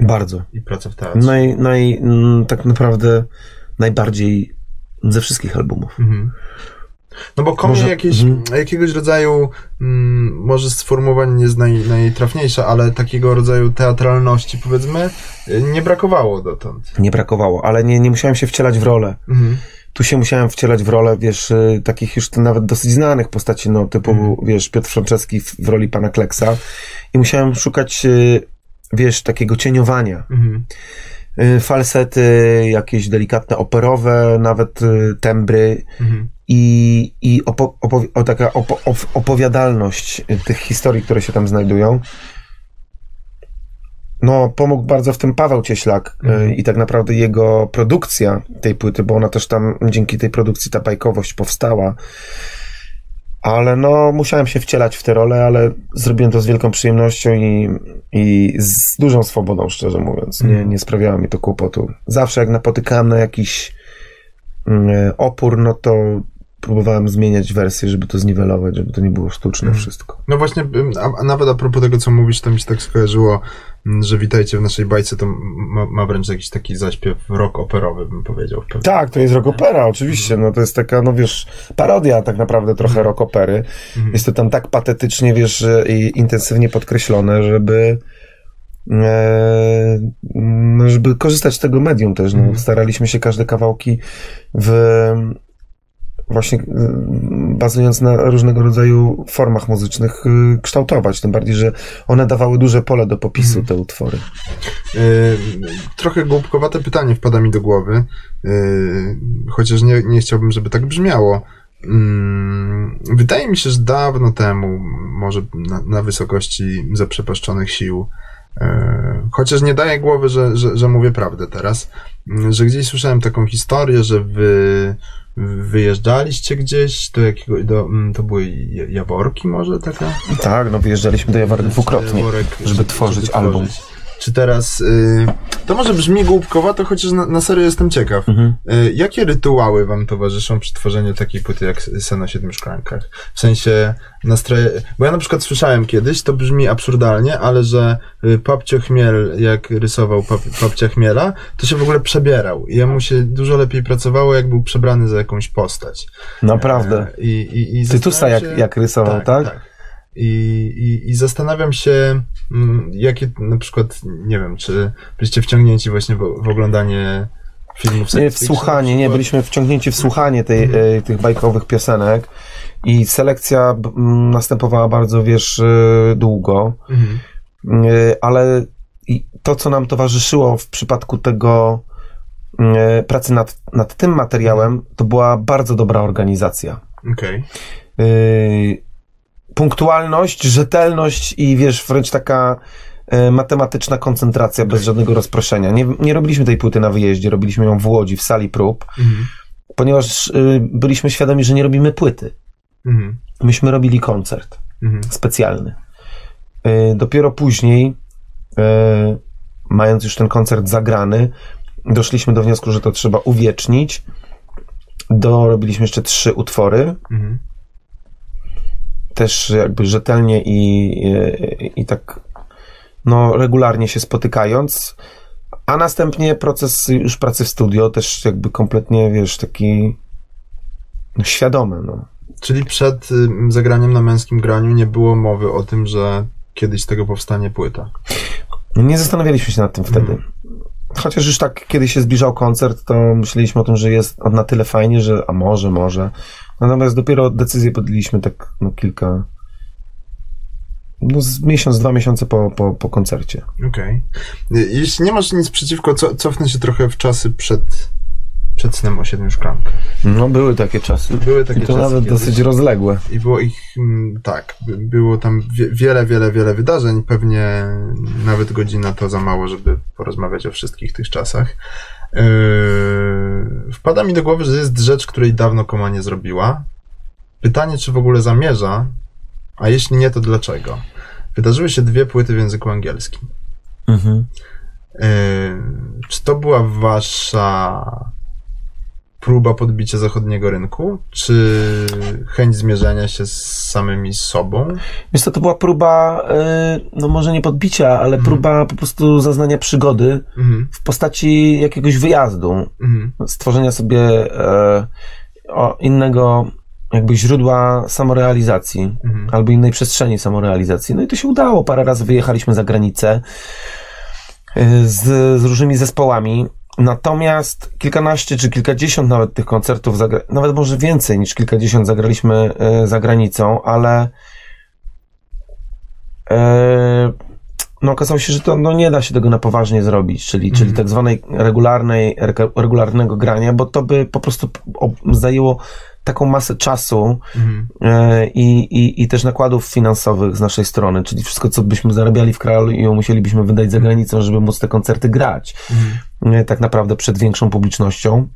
Bardzo. i praca w teatrze? Naj, naj, mm, tak naprawdę najbardziej ze wszystkich albumów. Mhm. No bo komie Może- jakieś, mhm. jakiegoś rodzaju, mm, może sformułowanie nie jest naj, najtrafniejsze, ale takiego rodzaju teatralności, powiedzmy, nie brakowało dotąd. Nie brakowało, ale nie, nie musiałem się wcielać w rolę. Mhm. Tu się musiałem wcielać w rolę, wiesz, y, takich już nawet dosyć znanych postaci, no, typu, Mhm. wiesz, Piotr Franceski w, w roli pana Kleksa. I musiałem szukać, y, wiesz, takiego cieniowania. Mhm. Y, Falsety, jakieś delikatne operowe, nawet y, tembry. Mhm. i, i opo, opowi- o, taka opo, op- opowiadalność tych historii, które się tam znajdują. No, pomógł bardzo w tym Paweł Cieślak Mhm. y, i tak naprawdę jego produkcja tej płyty, bo ona też tam dzięki tej produkcji ta bajkowość powstała. Ale no, musiałem się wcielać w tę rolę, ale zrobiłem to z wielką przyjemnością i, i z dużą swobodą, szczerze mówiąc. Nie, Mhm. nie sprawiało mi to kłopotu. Zawsze jak napotykałem na jakiś mm, opór, no to próbowałem zmieniać wersję, żeby to zniwelować, żeby to nie było sztuczne Mhm. wszystko. No właśnie, a, a nawet a propos tego, co mówisz, to mi się tak skojarzyło, mm, że witajcie w naszej bajce, to ma, ma wręcz jakiś taki zaśpiew rock operowy, bym powiedział. Tak, to jest rock opera, oczywiście. No to jest taka, no wiesz, parodia tak naprawdę trochę rock opery. Mhm. Jest to tam tak patetycznie, wiesz, i intensywnie podkreślone, żeby e, no, żeby korzystać z tego medium też. No, Mhm. staraliśmy się każde kawałki w właśnie y, bazując na różnego rodzaju formach muzycznych y, kształtować. Tym bardziej, że one dawały duże pole do popisu, Mhm. te utwory. Yy, trochę głupkowate pytanie wpada mi do głowy, chociaż nie, nie chciałbym, żeby tak brzmiało. Mm, wydaje mi się, że dawno temu, może na, na wysokości zaprzepaszczonych sił, chociaż nie daję głowy, że, że, że mówię prawdę teraz, że gdzieś słyszałem taką historię, że wy wyjeżdżaliście gdzieś do jakiego, do, mm, to były Ja- Jaworki może taka? Tak, no wyjeżdżaliśmy do Jaworek dwukrotnie, Jaworek, żeby tworzyć album. Czy teraz, y, to może brzmi głupkowato, chociaż na, na serio jestem ciekaw. Mhm. Y, jakie rytuały wam towarzyszą przy tworzeniu takiej płyty jak Sen o siedmiu szklankach? W sensie nastroje, bo ja na przykład słyszałem kiedyś, to brzmi absurdalnie, ale że y, Papcio Chmiel, jak rysował pap, Papcia Chmiela, to się w ogóle przebierał. I jemu się dużo lepiej pracowało, jak był przebrany za jakąś postać. Naprawdę. E, I, i, i Tytusa jak, jak rysował, tak? I, i, I zastanawiam się, mm, jakie na przykład, nie wiem, czy byliście wciągnięci właśnie w, w oglądanie filmów Nie, science w słuchanie, nie, byliśmy wciągnięci w słuchanie tej, e, tych bajkowych piosenek i selekcja następowała bardzo, wiesz, e, długo, Mhm. E, ale to, co nam towarzyszyło w przypadku tego e, pracy nad, nad tym materiałem, to była bardzo dobra organizacja. Okej. Yy, punktualność, rzetelność i wiesz, wręcz taka e, matematyczna koncentracja bez żadnego rozproszenia. Nie, nie robiliśmy tej płyty na wyjeździe, robiliśmy ją w Łodzi, w sali prób, Mhm. ponieważ y, byliśmy świadomi, że nie robimy płyty. Mhm. Myśmy robili koncert Mhm. specjalny. Y, dopiero później, y, mając już ten koncert zagrany, doszliśmy do wniosku, że to trzeba uwiecznić. Dorobiliśmy jeszcze trzy utwory, Mhm. Też jakby rzetelnie i, i, i tak no, regularnie się spotykając, a następnie proces już pracy w studio też jakby kompletnie, wiesz, taki no, świadomy, no. Czyli przed zagraniem na męskim graniu nie było mowy o tym, że kiedyś z tego powstanie płyta. Nie zastanawialiśmy się nad tym wtedy. Chociaż już tak, kiedy się zbliżał koncert, to myśleliśmy o tym, że jest na tyle fajnie, że a może, może. Natomiast dopiero decyzję podjęliśmy tak no, kilka, no z miesiąc, dwa miesiące po, po, po koncercie. Okej. Y, Jeśli nie masz nic przeciwko, co, cofnę się trochę w czasy przed, przed snem o siedmiu szklankach. No, były takie czasy. Były takie I to czasy nawet kiedyś. dosyć rozległe. I było ich, mm, tak, by- było tam wie, wiele, wiele, wiele wydarzeń. Pewnie nawet godzina to za mało, żeby porozmawiać o wszystkich tych czasach. Yy, wpada mi do głowy, że jest rzecz, której dawno Koma nie zrobiła. Pytanie, czy w ogóle zamierza, a jeśli nie, to dlaczego? Wydarzyły się dwie płyty w języku angielskim. Mhm. Yy, czy to była wasza próba podbicia zachodniego rynku, czy chęć zmierzenia się z samymi sobą? Wiesz co, to była próba, y, no może nie podbicia, ale próba po prostu zaznania przygody Mhm, w postaci jakiegoś wyjazdu. mhm, stworzenia sobie e, innego jakby źródła samorealizacji mhm. albo innej przestrzeni samorealizacji. No i to się udało. Parę razy wyjechaliśmy za granicę e, z, z różnymi zespołami. Natomiast kilkanaście czy kilkadziesiąt nawet tych koncertów, nawet może więcej niż kilkadziesiąt zagraliśmy e, za granicą, ale e, no okazało się, że to no, nie da się tego na poważnie zrobić, czyli, czyli tak zwanej regularnej, regularnego grania, bo to by po prostu zajęło taką masę czasu Mhm. e, i, i, i też nakładów finansowych z naszej strony, czyli wszystko, co byśmy zarabiali w kraju i musielibyśmy wydać za granicą, żeby móc te koncerty grać. Mhm. E, tak naprawdę przed większą publicznością.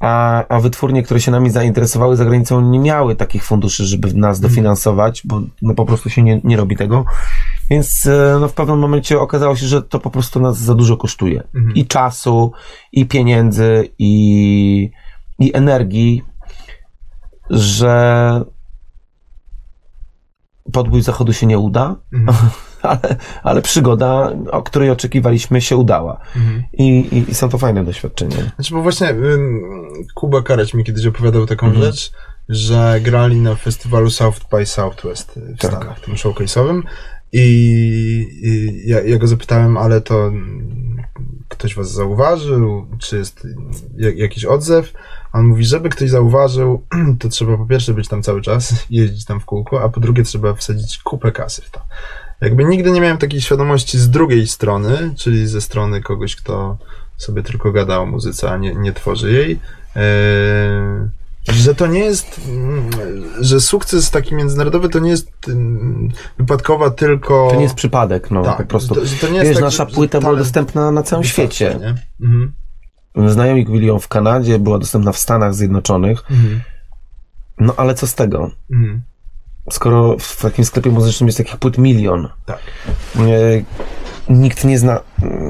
A, a wytwórnie, które się nami zainteresowały za granicą, nie miały takich funduszy, żeby nas dofinansować, bo no, po prostu się nie, nie robi tego. Więc e, no, w pewnym momencie okazało się, że to po prostu nas za dużo kosztuje. Mhm. I czasu, i pieniędzy, i, i energii, że podbój zachodu się nie uda, Mhm. ale, ale przygoda, o której oczekiwaliśmy, się udała. Mhm. I, i, są to fajne doświadczenia. Znaczy, bo właśnie Kuba Kareć mi kiedyś opowiadał taką Mhm. rzecz, że grali na festiwalu South by Southwest w Tak. Stanach, tym showcase'owym i, i ja, ja go zapytałem, ale to ktoś was zauważył, czy jest jak, jakiś odzew? On mówi, żeby ktoś zauważył, to trzeba po pierwsze być tam cały czas, jeździć tam w kółko, a po drugie trzeba wsadzić kupę kasy w to. Jakby nigdy nie miałem takiej świadomości z drugiej strony, czyli ze strony kogoś, kto sobie tylko gada o muzyce, a nie, nie tworzy jej. Eee, że to nie jest, mm, że sukces taki międzynarodowy to nie jest mm, wypadkowa tylko... To nie jest przypadek, no tak, po prostu. To, to nie jest Wiesz, tak, nasza płyta była dostępna na całym świecie. nie? Mhm. Znajomi kupili ją w Kanadzie, była dostępna w Stanach Zjednoczonych. Mhm. No ale co z tego? Mhm. Skoro w takim sklepie muzycznym jest takich płyt milion, Tak. E, nikt nie zna.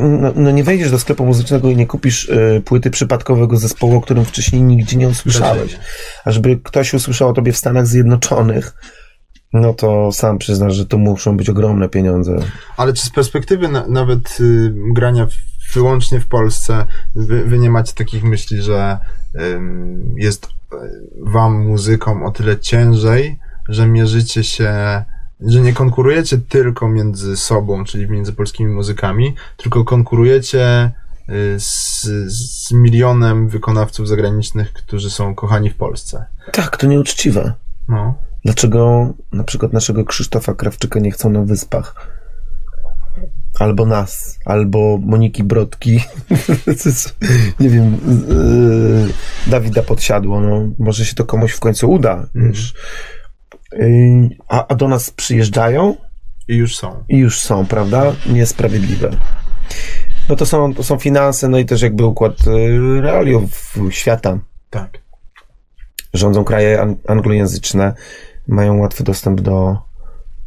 No, no nie wejdziesz do sklepu muzycznego i nie kupisz e, płyty przypadkowego zespołu, o którym wcześniej nigdzie nie usłyszałeś. A żeby ktoś usłyszał o tobie w Stanach Zjednoczonych, no to sam przyznasz, że to muszą być ogromne pieniądze. Ale czy z perspektywy na, nawet y, grania w, wyłącznie w Polsce, wy, wy nie macie takich myśli, że ym, jest y, wam muzykom o tyle ciężej, że mierzycie się, że nie konkurujecie tylko między sobą, czyli między polskimi muzykami, tylko konkurujecie y, z, z milionem wykonawców zagranicznych, którzy są kochani w Polsce. Tak, to nieuczciwe. No. Dlaczego na przykład naszego Krzysztofa Krawczyka nie chcą na wyspach? Albo nas, albo Moniki Brodki, nie wiem, yy, Dawida Podsiadło, no, może się to komuś w końcu uda, wiesz. A, a do nas przyjeżdżają I już są. i już są, prawda? Niesprawiedliwe. No to są, to są finanse, no i też jakby układ yy, realiów świata Tak. rządzą kraje an- anglojęzyczne, mają łatwy dostęp do,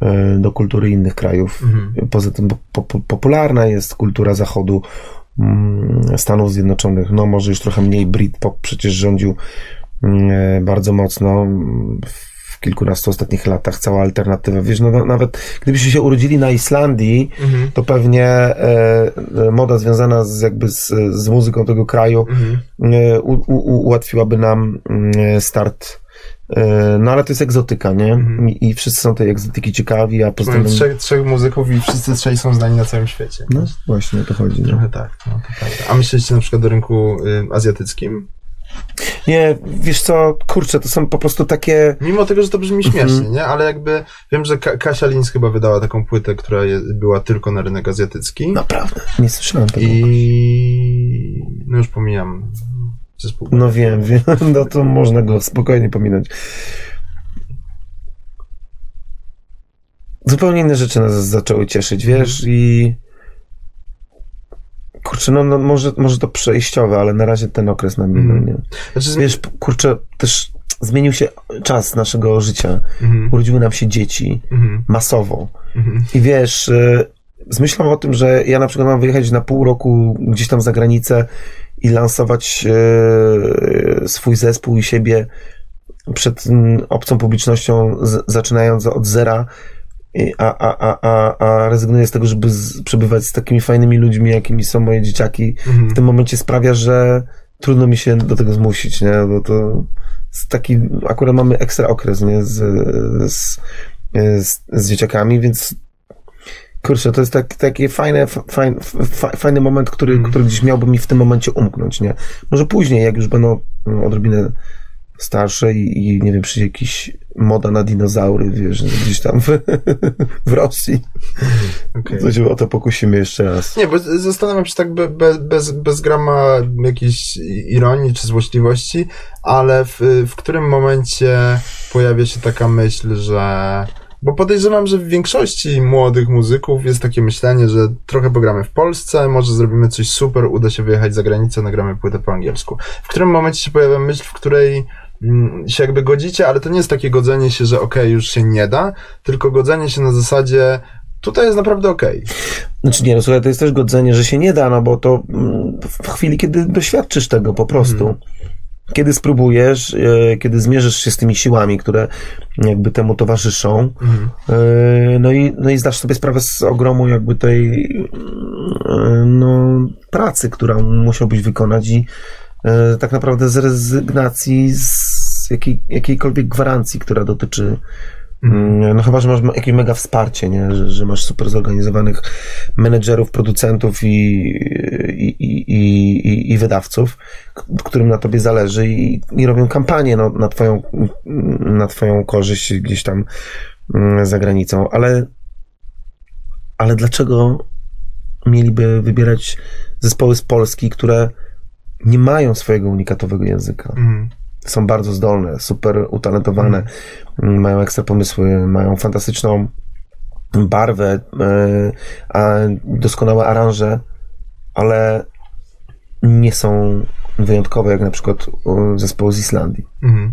e, do kultury innych krajów. Mhm. Poza tym po, po, popularna jest kultura zachodu mm, Stanów Zjednoczonych. No może już trochę mniej Britpop przecież rządził mm, e, bardzo mocno mm, w kilkunastu ostatnich latach. Cała alternatywa. Wiesz, no na- nawet gdybyście się urodzili na Islandii, Mhm. to pewnie e, e, moda związana z, jakby z, z muzyką tego kraju Mhm. e, u, u, ułatwiłaby nam mm, start. E, No ale to jest egzotyka, nie? Mhm. I, I wszyscy są tej egzotyki ciekawi, a poza tym... trzech, trzech muzyków i wszyscy trzej są znani na całym świecie. No właśnie o to chodzi. No. Trochę tak, no to prawda. A myślicie na przykład o rynku y, azjatyckim? Nie, wiesz co, kurczę, to są po prostu takie... Mimo tego, że to brzmi Mhm. śmiesznie, nie? Ale jakby wiem, że Ka- Kasia Lins chyba wydała taką płytę, która je, była tylko na rynek azjatycki. Naprawdę, nie słyszałem tego. I no już pomijam zespół. No wiem, wiem, no to można go spokojnie pominąć. Zupełnie inne rzeczy nas zaczęły cieszyć, wiesz, i kurczę, no, no może, może to przejściowe, ale na razie ten okres nam Mhm. nie? Znaczy. Wiesz, kurczę, też zmienił się czas naszego życia. mhm, Urodziły nam się dzieci mhm, masowo. mhm, I wiesz, y, z myślą o tym, że ja na przykład mam wyjechać na pół roku gdzieś tam za granicę i lansować y, swój zespół i siebie przed mm, obcą publicznością, z, zaczynając od zera, a, a, a, a, a rezygnuję z tego, żeby z, przebywać z takimi fajnymi ludźmi, jakimi są moje dzieciaki, mhm. w tym momencie sprawia, że trudno mi się do tego zmusić, nie? Bo to jest taki, akurat mamy ekstra okres, nie? Z, z, z, z dzieciakami, więc kurczę, to jest tak, taki fajny, fajny, fajny moment, który, Mm. który gdzieś miałby mi w tym momencie umknąć, nie? Może później, jak już będą odrobinę starsze i, i nie wiem, przyjdzie jakiś moda na dinozaury, wiesz, gdzieś tam w, w Rosji, Okej. to się o to pokusimy jeszcze raz. Nie, bo zastanawiam się tak be, be, bez, bez grama jakiejś ironii czy złośliwości, ale w, w którym momencie pojawia się taka myśl, że... Bo podejrzewam, że w większości młodych muzyków jest takie myślenie, że trochę pogramy w Polsce, może zrobimy coś super, uda się wyjechać za granicę, nagramy płytę po angielsku. W którym momencie się pojawia myśl, w której się jakby godzicie, ale to nie jest takie godzenie się, że okej, już się nie da, tylko godzenie się na zasadzie tutaj jest naprawdę okej. Znaczy nie, no słuchaj, to jest też godzenie, że się nie da, no bo to mm, w chwili, kiedy doświadczysz tego po prostu. Mhm. Kiedy spróbujesz, e, kiedy zmierzysz się z tymi siłami, które jakby temu towarzyszą, e, no i, no i zdasz sobie sprawę z ogromu jakby tej e, no, pracy, którą musiałbyś wykonać i tak naprawdę z rezygnacji z jakiej, jakiejkolwiek gwarancji, która dotyczy Mm, No chyba, że masz jakieś mega wsparcie, nie? Że, że masz super zorganizowanych menedżerów, producentów i, i, i, i, i wydawców, którym na tobie zależy i, i robią kampanię no, na, twoją, na twoją korzyść gdzieś tam mm, za granicą. Ale, ale dlaczego mieliby wybierać zespoły z Polski, które nie mają swojego unikatowego języka? Mhm. Są bardzo zdolne, super utalentowane, mm, mają ekstra pomysły, mają fantastyczną barwę, e, a doskonałe aranże, ale nie są wyjątkowe, jak na przykład zespoły z Islandii. Mhm.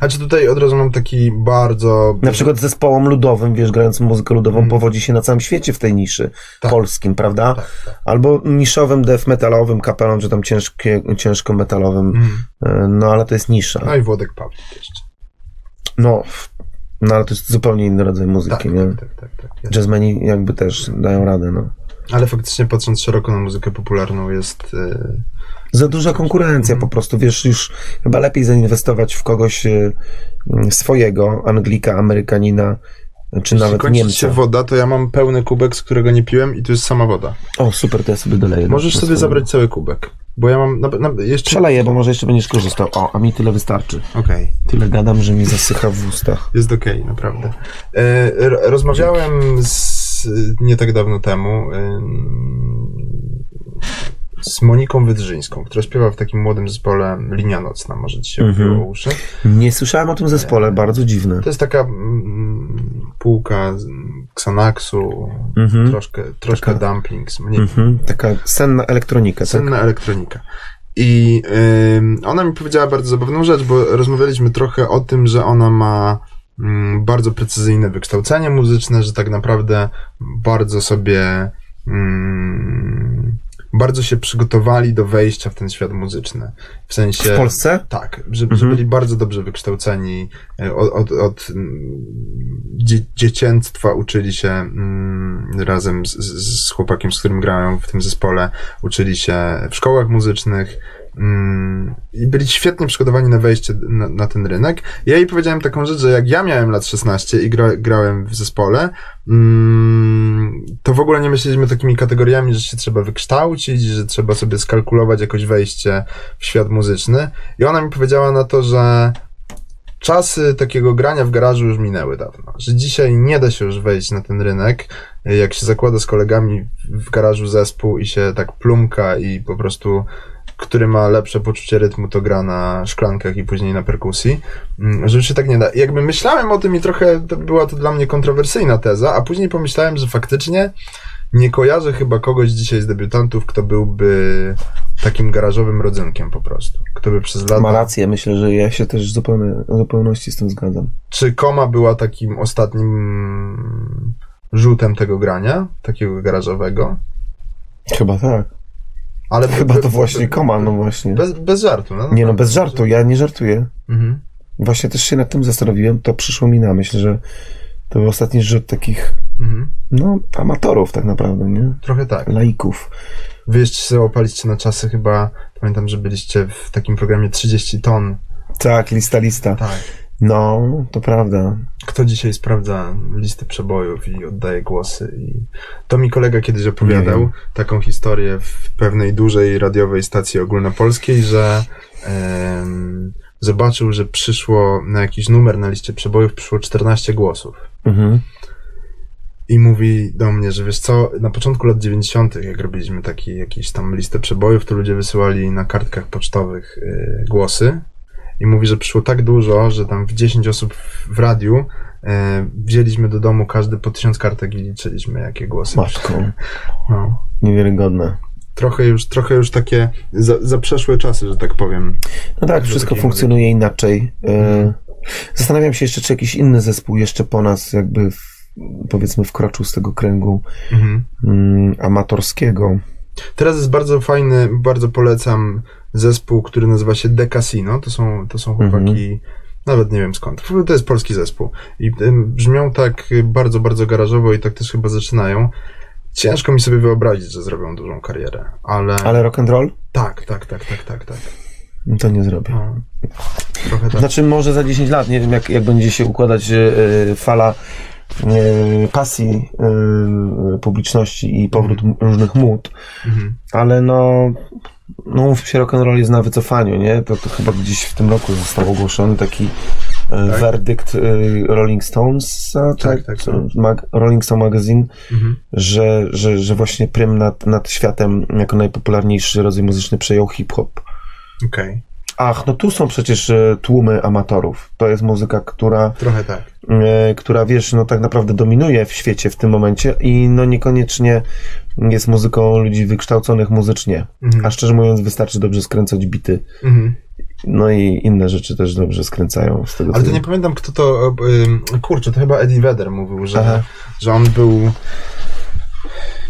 A czy tutaj od razu mam taki bardzo... Na przykład zespołom ludowym, wiesz, grającym muzykę ludową, powodzi się na całym świecie w tej niszy Tak. polskim, prawda? Tak, tak. Albo niszowym death metalowym kapelom, czy tam ciężkie, ciężko metalowym, Mhm. e, no ale to jest nisza. No i Włodek Pawlik jeszcze. No, no ale to jest zupełnie inny rodzaj muzyki, Tak, nie? tak, tak, tak, tak. Jazzmeni jakby też dają radę, no. Ale faktycznie patrząc szeroko na muzykę popularną jest... y, Za duża konkurencja po prostu, wiesz, już chyba lepiej zainwestować w kogoś e, m, swojego, Anglika, Amerykanina, czy Jeśli nawet kończy Niemca. się woda, to ja mam pełny kubek, z którego nie piłem i tu jest sama woda. O, super, to ja sobie doleję. Możesz sobie swojego. zabrać cały kubek. Bo ja mam... Na, na, jeszcze... Przeleję, bo może jeszcze będziesz korzystał. O, a mi tyle wystarczy. Okej. Tyle gadam, że mi zasycha w ustach. Jest okej, naprawdę. E, ro- rozmawiałem z, nie tak dawno temu ym, z Moniką Wydrzyńską, która śpiewa w takim młodym zespole Linia Nocna, może ci się obiło uszy. Nie słyszałem o tym zespole, bardzo dziwne. To jest taka mm, półka Xanaxu, Mhm. troszkę, troszkę Taka- dumplings, mniej, Mhm. Taka senna elektronika, tak? Senna elektronika. I ym, ona mi powiedziała bardzo zabawną rzecz, bo rozmawialiśmy trochę o tym, że ona ma mm, bardzo precyzyjne wykształcenie muzyczne, że tak naprawdę bardzo sobie mm, bardzo się przygotowali do wejścia w ten świat muzyczny. W sensie. W Polsce? Tak, że, że Mhm. byli bardzo dobrze wykształceni. e, Od, od, od dzie, dziecięctwa uczyli się mm, razem z, z, chłopakiem, z którym grają w tym zespole, uczyli się w szkołach muzycznych mm, i byli świetnie przygotowani na wejście na, na ten rynek. Ja jej powiedziałem taką rzecz, że jak ja miałem lat 16 i gra, grałem w zespole, mm, to w ogóle nie myśleliśmy takimi kategoriami, że się trzeba wykształcić, że trzeba sobie skalkulować jakoś wejście w świat muzyczny. I ona mi powiedziała na to, że czasy takiego grania w garażu już minęły dawno. Że dzisiaj nie da się już wejść na ten rynek, jak się zakłada z kolegami w garażu zespół i się tak plumka i po prostu który ma lepsze poczucie rytmu, to gra na szklankach i później na perkusji, mm, że się tak nie da. Jakby myślałem o tym i trochę to była to dla mnie kontrowersyjna teza, a później pomyślałem, że faktycznie nie kojarzę chyba kogoś dzisiaj z debiutantów, kto byłby takim garażowym rodzynkiem po prostu. Kto by przez lata... Ma rację, myślę, że ja się też zupełnie, w zupełności z tym zgadzam. Czy Koma była takim ostatnim rzutem tego grania, takiego garażowego? Chyba tak. Ale Chyba to właśnie Koma, no właśnie. Bez, bez żartu, no? Nie no, bez żartu, ja nie żartuję. Mhm. Właśnie też się nad tym zastanowiłem, to przyszło mi na myśl, że to był ostatni rzut takich, Mhm. no, amatorów tak naprawdę, nie? Trochę tak. Laików. Wy jeszcze się załapaliście na czasy chyba, pamiętam, że byliście w takim programie 30 ton. Tak, lista, lista. Tak. No, to prawda. Kto dzisiaj sprawdza listy przebojów i oddaje głosy? I to mi kolega kiedyś opowiadał taką historię w pewnej dużej radiowej stacji ogólnopolskiej, że em, zobaczył, że przyszło na jakiś numer na liście przebojów przyszło 14 głosów. Mhm. I mówi do mnie, że wiesz co, na początku lat 90., jak robiliśmy taki, jakieś tam listę przebojów, to ludzie wysyłali na kartkach pocztowych y, głosy. I mówi, że przyszło tak dużo, że tam w 10 osób w, radiu y, wzięliśmy do domu każdy po tysiąc kartek i liczyliśmy, jakie głosy. Matką. No. Niewiarygodne. Trochę już, trochę już takie za, przeszłe czasy, że tak powiem. No tak, wszystko funkcjonuje inaczej. E, Zastanawiam się jeszcze, czy jakiś inny zespół jeszcze po nas jakby w, powiedzmy wkroczył z tego kręgu Mhm. mm, amatorskiego. Teraz jest bardzo fajny, bardzo polecam zespół, który nazywa się The Casino. To są, to są chłopaki, nawet nie wiem skąd. To jest polski zespół. I ym, brzmią tak y, bardzo, bardzo garażowo i tak też chyba zaczynają. Ciężko mi sobie wyobrazić, że zrobią dużą karierę, ale... Ale rock and roll? Tak, tak, tak, tak, tak, tak. No To nie zrobię. No. Trochę tak. Znaczy może za 10 lat, nie wiem jak, jak będzie się układać e, fala pasji e, publiczności i powrót m- różnych mód, Mhm. ale no no mówmy się, rock'n'roll jest na wycofaniu, nie? To, to chyba gdzieś w tym roku został ogłoszony taki e, Tak? werdykt e, Rolling Stones, Tak, tak, tak. Mag, Rolling Stone Magazine, Mhm. że, że, że właśnie prym nad, nad światem jako najpopularniejszy rodzaj muzyczny przejął hip-hop. Okej. Ach, no tu są przecież e, tłumy amatorów. To jest muzyka, która, Trochę tak. e, która wiesz, no tak naprawdę dominuje w świecie w tym momencie i no niekoniecznie jest muzyką ludzi wykształconych muzycznie. Mhm. A szczerze mówiąc, wystarczy dobrze skręcać bity. Mhm. No i inne rzeczy też dobrze skręcają z tego Ale to nie pamiętam, kto to. ym, Kurczę, to chyba Eddie Vedder mówił, Aha. że, że on był.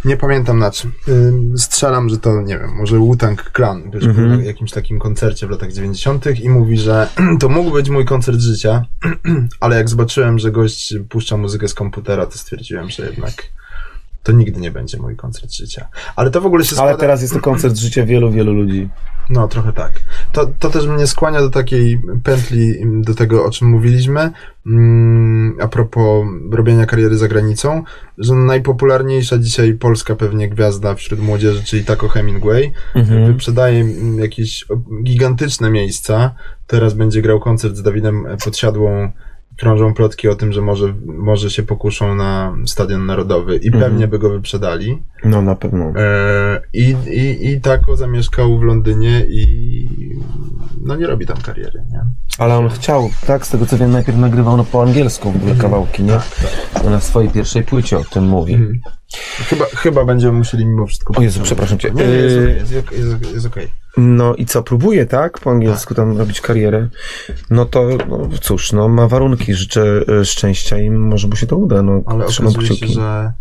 Nie pamiętam na czym. Ym, Strzelam, że to, nie wiem, może Wu-Tang Clan wiesz, Mhm. był na jakimś takim koncercie w latach 90. i mówi, że to mógł być mój koncert życia, ale jak zobaczyłem, że gość puszcza muzykę z komputera, to stwierdziłem, że jednak to nigdy nie będzie mój koncert życia. Ale to w ogóle się składa... Ale teraz jest to koncert życia wielu, wielu ludzi. No, trochę tak. To, to też mnie skłania do takiej pętli, do tego, o czym mówiliśmy, mm, a propos robienia kariery za granicą, że najpopularniejsza dzisiaj polska pewnie gwiazda wśród młodzieży, czyli Taco Hemingway, Mhm. wyprzedaje mm, jakieś gigantyczne miejsca. Teraz będzie grał koncert z Dawidem Podsiadłą. Krążą plotki o tym, że może, może się pokuszą na Stadion Narodowy i Mhm. pewnie by go wyprzedali. No na pewno. E, I, i, I Tako zamieszkał w Londynie i no nie robi tam kariery, nie? Ale on chciał, tak? Z tego co wiem, najpierw nagrywał no, po angielsku w ogóle kawałki, nie? On na swojej pierwszej płycie o tym mówi. Chyba, chyba będziemy musieli mimo wszystko... O Jezu, przepraszam cię. Nie, nie, jest okej, jest, jest, ok- jest okej. No i co, próbuje, tak? Po angielsku tam robić karierę. No to, no cóż, no ma warunki, życzę e, szczęścia i może mu się to uda, no Ale trzymam okazuje się, że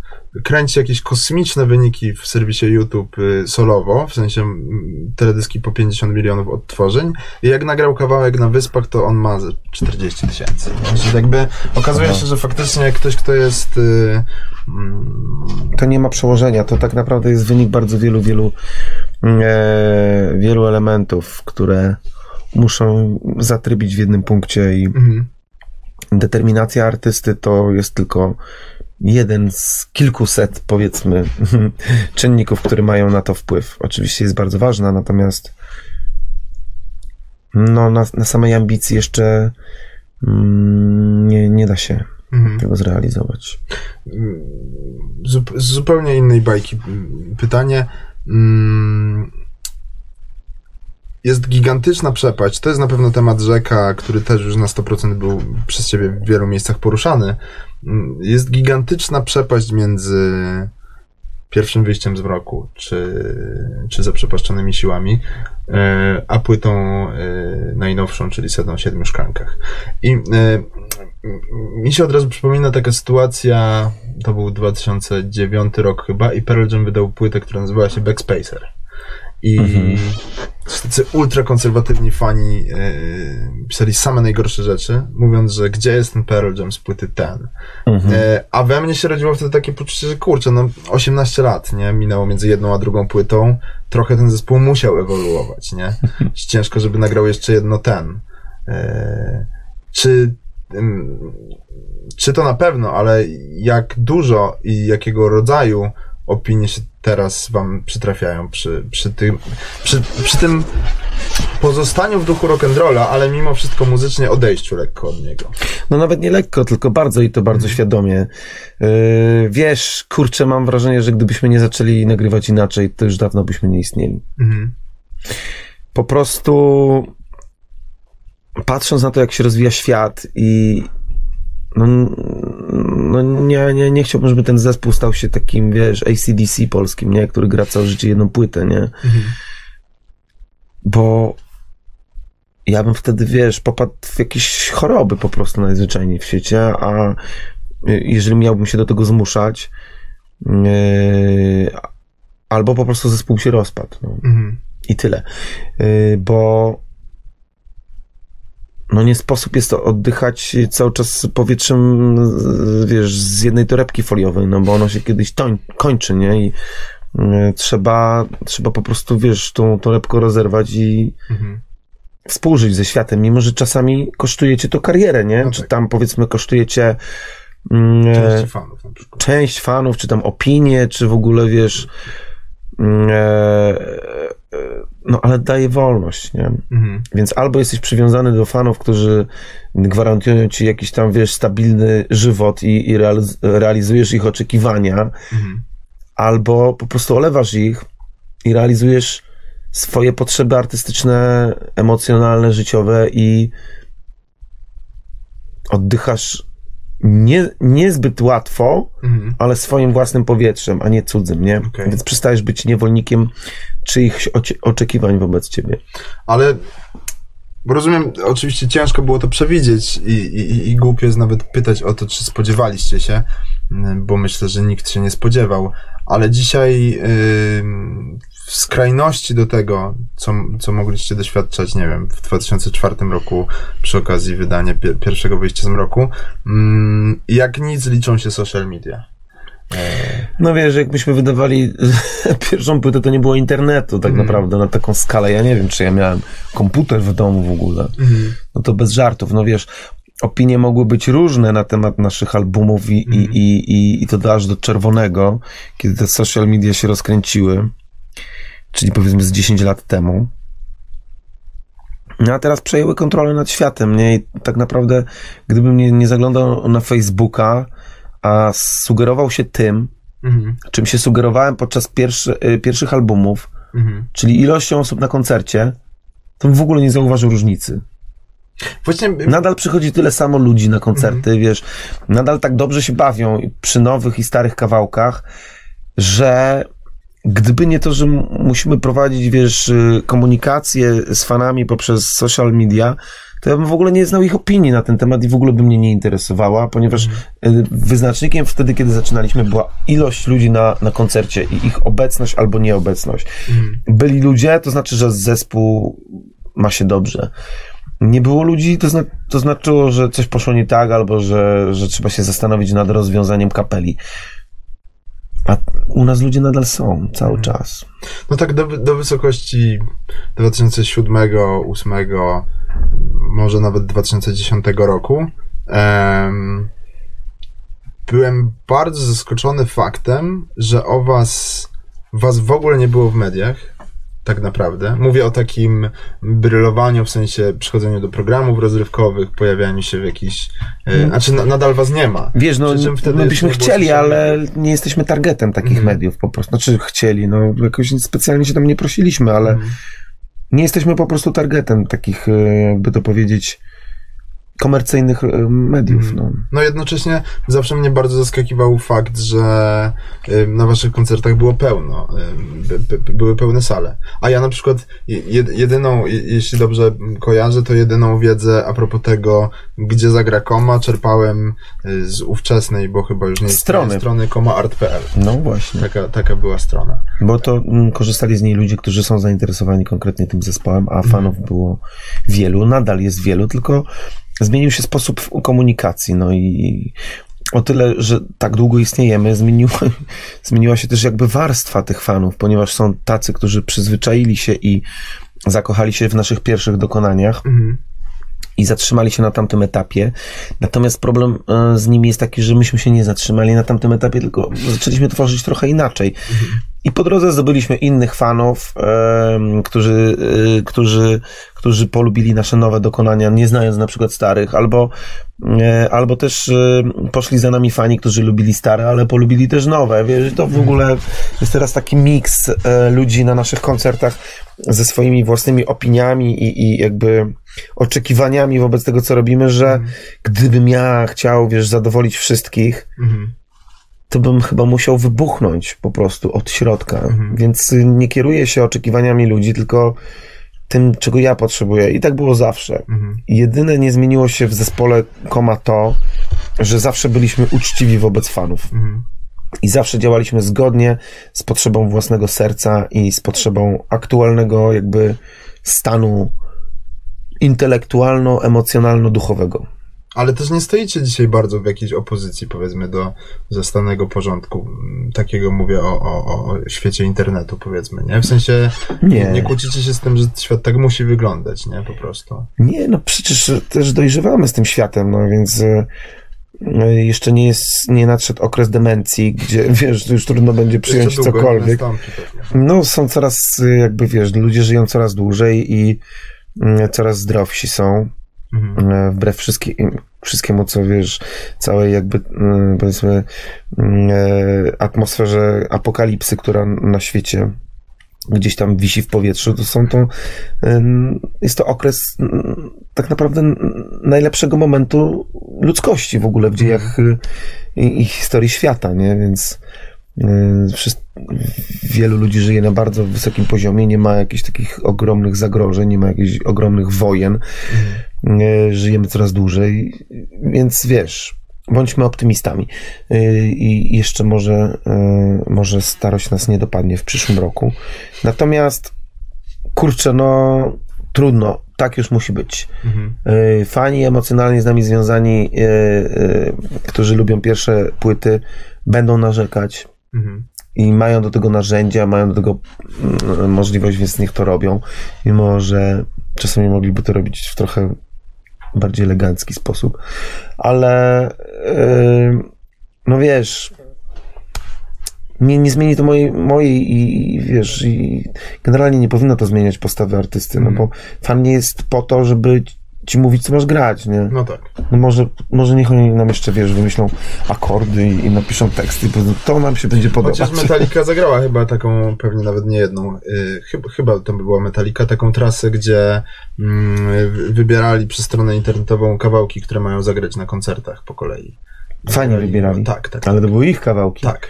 kręci jakieś kosmiczne wyniki w serwisie YouTube y, solowo, w sensie mm, teledyski po 50 milionów odtworzeń i jak nagrał kawałek na Wyspach, to on ma ze 40 tysięcy. Czyli jakby okazuje się, że faktycznie jak ktoś, kto jest y, mm, To nie ma przełożenia, to tak naprawdę jest wynik bardzo wielu, wielu, e, wielu elementów, które muszą zatrybić w jednym punkcie i mhm. determinacja artysty to jest tylko jeden z kilkuset, powiedzmy, czynników, które mają na to wpływ. Oczywiście jest bardzo ważna, natomiast no, na, na samej ambicji jeszcze mm, nie, nie da się Mhm. tego zrealizować. Zup- z zupełnie innej bajki mm, pytanie. Mm, Jest gigantyczna przepaść. To jest na pewno temat rzeka, który też już na 100% był przez ciebie w wielu miejscach poruszany. Mm, Jest gigantyczna przepaść między pierwszym wyjściem z mroku, czy, czy zaprzepaszczonymi siłami, e, a płytą e, najnowszą, czyli setną o siedmiu szklankach. I e, mi się od razu przypomina taka sytuacja, to był 2009 rok chyba, i Pearl Jam wydał płytę, która nazywała się Backspacer. I Mhm. tacy ultrakonserwatywni fani e, pisali same najgorsze rzeczy, mówiąc, że gdzie jest ten Pearl Jam z płyty ten. Mhm. E, a we mnie się rodziło wtedy takie poczucie, że kurczę, no 18 lat, nie? Minęło między jedną a drugą płytą. Trochę ten zespół musiał ewoluować, nie? Ciężko, żeby nagrał jeszcze jedno ten. E, czy, czy to na pewno, ale jak dużo i jakiego rodzaju opinie się teraz wam przytrafiają przy, przy tym, przy, przy tym pozostaniu w duchu rock'n'rolla, ale mimo wszystko muzycznie odejściu lekko od niego. No nawet nie lekko, tylko bardzo i to bardzo świadomie. Yy, wiesz, kurczę, mam wrażenie, że gdybyśmy nie zaczęli nagrywać inaczej, to już dawno byśmy nie istnieli. Mhm. Po prostu patrząc na to, jak się rozwija świat i no, no nie, nie, nie chciałbym, żeby ten zespół stał się takim, wiesz, ACDC polskim, nie? Który gra całe życie jedną płytę, nie? Mhm. Bo ja bym wtedy, wiesz, popadł w jakieś choroby po prostu najzwyczajniej w świecie, a jeżeli miałbym się do tego zmuszać, yy, albo po prostu zespół się rozpadł. No. Mhm. I tyle. Yy, bo no nie sposób jest to oddychać cały czas powietrzem, wiesz, z jednej torebki foliowej, no bo ono się kiedyś toń, kończy, nie? I yy, trzeba, trzeba po prostu, wiesz, tą torebkę rozerwać i Mhm. współżyć ze światem, mimo że czasami kosztuje cię to karierę, nie? No Czy tak. tam powiedzmy kosztuje cię mm, Części fanów na przykład. część fanów, czy tam opinie, czy w ogóle wiesz. mm, E, e, no ale daje wolność, nie? Mhm. Więc albo jesteś przywiązany do fanów, którzy gwarantują ci jakiś tam, wiesz, stabilny żywot i, i realiz- realizujesz ich oczekiwania, Mhm. albo po prostu olewasz ich i realizujesz swoje potrzeby artystyczne, emocjonalne, życiowe i oddychasz nie, niezbyt łatwo, Mhm. ale swoim własnym powietrzem, a nie cudzym, nie? Okej. Więc przestajesz być niewolnikiem czyichś oczekiwań wobec ciebie. Ale rozumiem, oczywiście ciężko było to przewidzieć i, i, i głupio jest nawet pytać o to, czy spodziewaliście się, bo myślę, że nikt się nie spodziewał. Ale dzisiaj ym, w skrajności do tego, co, co mogliście doświadczać, nie wiem, w 2004 roku przy okazji wydania pie- pierwszego wyjścia z mroku, mm, jak nic liczą się social media. No wiesz, jak myśmy wydawali pierwszą płytę, to nie było internetu tak Mhm. naprawdę na taką skalę. Ja nie wiem, czy ja miałem komputer w domu w ogóle. No to bez żartów. No wiesz, opinie mogły być różne na temat naszych albumów i, i, i, i, i to aż do czerwonego, kiedy te social media się rozkręciły, czyli powiedzmy z 10 lat temu. No a teraz przejęły kontrolę nad światem, nie? I tak naprawdę, gdybym nie, nie zaglądał na Facebooka, a sugerował się tym, Mhm. czym się sugerowałem podczas pierwszy, y, pierwszych albumów, Mhm. czyli ilością osób na koncercie, to bym w ogóle nie zauważył różnicy. Właśnie Nadal przychodzi tyle samo ludzi na koncerty, wiesz, nadal tak dobrze się bawią przy nowych i starych kawałkach, że gdyby nie to, że musimy prowadzić, wiesz, y, komunikację z fanami poprzez social media, to ja bym w ogóle nie znał ich opinii na ten temat i w ogóle by mnie nie interesowała, ponieważ y, wyznacznikiem wtedy, kiedy zaczynaliśmy, była ilość ludzi na, na koncercie i ich obecność albo nieobecność. Byli ludzie, to znaczy, że zespół ma się dobrze. Nie było ludzi, to, zna, to znaczyło, że coś poszło nie tak, albo że, że trzeba się zastanowić nad rozwiązaniem kapeli. A u nas ludzie nadal są cały czas. No tak do, do wysokości 2007, 2008, może nawet 2010 roku. em, byłem bardzo zaskoczony faktem, że o was, was w ogóle nie było w mediach. Tak naprawdę. Mówię o takim brylowaniu, w sensie przychodzeniu do programów rozrywkowych, pojawianiu się w jakichś. E, znaczy, na, nadal was nie ma. Wiesz, no, jeszcze byśmy chcieli, ale nie jesteśmy targetem takich Mhm. mediów po prostu. Znaczy chcieli, no jakoś specjalnie się tam nie prosiliśmy, ale Mhm. nie jesteśmy po prostu targetem takich, e, jakby to powiedzieć, komercyjnych e, mediów. Mhm. No. No jednocześnie zawsze mnie bardzo zaskakiwał fakt, że na waszych koncertach było pełno, by, by, były pełne sale. A ja na przykład je- jedyną, je- jeśli dobrze kojarzę, to jedyną wiedzę a propos tego, gdzie zagra koma, czerpałem y, z ówczesnej, bo chyba już nie jest Strony. strony komaart.pl. no właśnie. Taka, taka była strona. Bo to mm, korzystali z niej ludzie, którzy są zainteresowani konkretnie tym zespołem, a fanów było wielu, nadal jest wielu, tylko zmienił się sposób komunikacji. No i o tyle, że tak długo istniejemy, zmieniło, zmieniła się też jakby warstwa tych fanów, ponieważ są tacy, którzy przyzwyczaili się i zakochali się w naszych pierwszych dokonaniach Mhm. i zatrzymali się na tamtym etapie. Natomiast problem e, z nimi jest taki, że myśmy się nie zatrzymali na tamtym etapie, tylko zaczęliśmy tworzyć trochę inaczej. I po drodze zdobyliśmy innych fanów, którzy, y, którzy, którzy polubili nasze nowe dokonania, nie znając na przykład starych, albo, e, albo też y, poszli za nami fani, którzy lubili stare, ale polubili też nowe. Wiesz, to w ogóle jest teraz taki miks e, ludzi na naszych koncertach ze swoimi własnymi opiniami i, i jakby oczekiwaniami wobec tego, co robimy, że gdybym ja chciał, wiesz, zadowolić wszystkich, Mhm. To bym chyba musiał wybuchnąć po prostu od środka. Mhm. Więc y, nie kieruję się oczekiwaniami ludzi, tylko tym, czego ja potrzebuję. I tak było zawsze. Mhm. Jedyne nie zmieniło się w zespole Koma to, że zawsze byliśmy uczciwi wobec fanów. Mhm. I zawsze działaliśmy zgodnie z potrzebą własnego serca i z potrzebą aktualnego jakby stanu intelektualno-emocjonalno-duchowego. Ale też nie stoicie dzisiaj bardzo w jakiejś opozycji, powiedzmy, do zastanego porządku. Mm, Takiego mówię o, o, o świecie internetu, powiedzmy, nie? W sensie Nie. nie kłócicie się z tym, że świat tak musi wyglądać, nie? Po prostu. Nie, no przecież też dojrzewamy z tym światem, no więc e, e, jeszcze nie jest, nie nadszedł okres demencji, gdzie wiesz, już trudno będzie przyjąć cokolwiek. No są coraz, e, jakby wiesz, ludzie żyją coraz dłużej i mm, coraz zdrowsi są, Mhm. e, wbrew wszystkim, wszystkiemu, co wiesz, całej jakby, mm, powiedzmy, mm, e, atmosferze apokalipsy, która na świecie gdzieś tam wisi w powietrzu, to są to, jest to okres tak naprawdę najlepszego momentu ludzkości w ogóle w dziejach y, i, i historii świata, nie? Więc wielu ludzi żyje na bardzo wysokim poziomie, nie ma jakichś takich ogromnych zagrożeń, nie ma jakichś ogromnych wojen. Mhm. Żyjemy coraz dłużej, więc wiesz, bądźmy optymistami. Y, I jeszcze może, y, może starość nas nie dopadnie w przyszłym roku. Natomiast, kurczę, no trudno, tak już musi być. Mhm. Fani emocjonalnie z nami związani, którzy lubią pierwsze płyty, będą narzekać. Mhm. I mają do tego narzędzia, mają do tego mm, możliwość, więc niech to robią. Mimo, że czasami mogliby to robić w trochę bardziej elegancki sposób, ale yy, no wiesz, nie, nie zmieni to mojej, mojej i wiesz, i generalnie nie powinno to zmieniać postawy artysty, no bo fan nie jest po to, żeby ci mówić, co masz grać, nie? No tak. No może, może niech oni nam jeszcze, wiesz, wymyślą akordy i, i napiszą teksty, to nam się będzie podobać. Chociaż Metallica zagrała chyba taką, pewnie nawet nie jedną, yy, chyba, chyba to by była Metallica, taką trasę, gdzie yy, wybierali przez stronę internetową kawałki, które mają zagrać na koncertach po kolei. Fajnie wybierali. Tak, tak. Ale to były ich kawałki. Tak.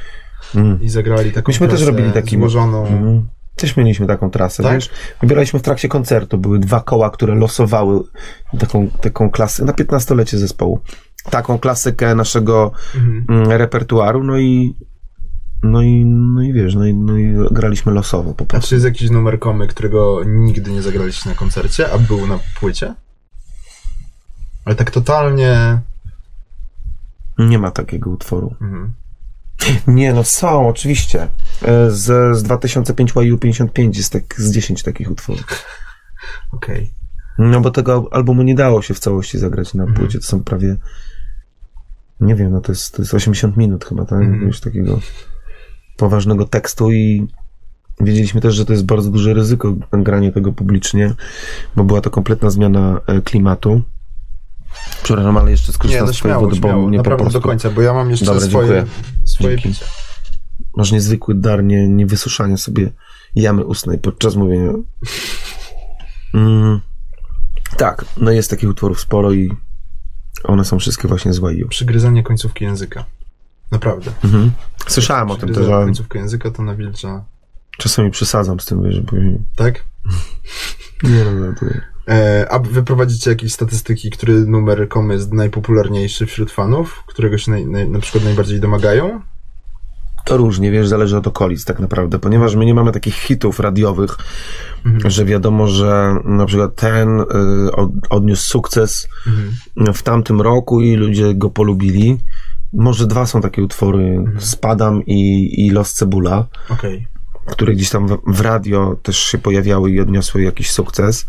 Mm. I zagrali taką Myśmy też robili taki złożoną. Mm. Też mieliśmy taką trasę, tak? wiesz? Wybieraliśmy w trakcie koncertu, były dwa koła, które losowały taką, taką klasę, na 15-lecie zespołu. Taką klasykę naszego mhm. Mm, repertuaru, no i no i, no i wiesz, no i, no i graliśmy losowo po prostu. A czy jest jakiś numer komy, którego nigdy nie zagraliście na koncercie, a był na płycie? Ale tak totalnie... Nie ma takiego utworu. Mhm. Nie, no są, oczywiście. E, z, z 2005 YU 55 jest tak z 10 takich utworów. Okej. Okay. No bo tego albumu nie dało się w całości zagrać na mhm. płycie. To są prawie. Nie wiem, no to jest, to jest 80 minut chyba, tak? Mm. Już takiego poważnego tekstu i wiedzieliśmy też, że to jest bardzo duże ryzyko granie tego publicznie, bo była to kompletna zmiana e, klimatu. Przepraszam, ale jeszcze skorzystam nie, no, z bo nie po prostu... do końca, bo ja mam jeszcze Dobra, swoje, dziękuję. swoje picie. Masz niezwykły dar nie, nie wysuszania sobie jamy ustnej podczas mówienia. Mm, tak, no jest takich utworów sporo i one są wszystkie właśnie z Waju. Przygryzanie końcówki języka. Naprawdę. Mhm. Słyszałem o tym też, ale... końcówkę języka to nawilcza... Czasami przesadzam z tym, wiesz, bo... Tak? nie no, to... E, a wy prowadzicie jakieś statystyki, który numer komy jest najpopularniejszy wśród fanów, którego się naj, naj, na przykład najbardziej domagają? To różnie, wiesz, zależy od okolic tak naprawdę, ponieważ my nie mamy takich hitów radiowych, mhm. że wiadomo, że na przykład ten y, od, odniósł sukces mhm. w tamtym roku i ludzie go polubili. Może dwa są takie utwory, mhm. Spadam i, i Los Cebula, okay. które gdzieś tam w, w radio też się pojawiały i odniosły jakiś sukces.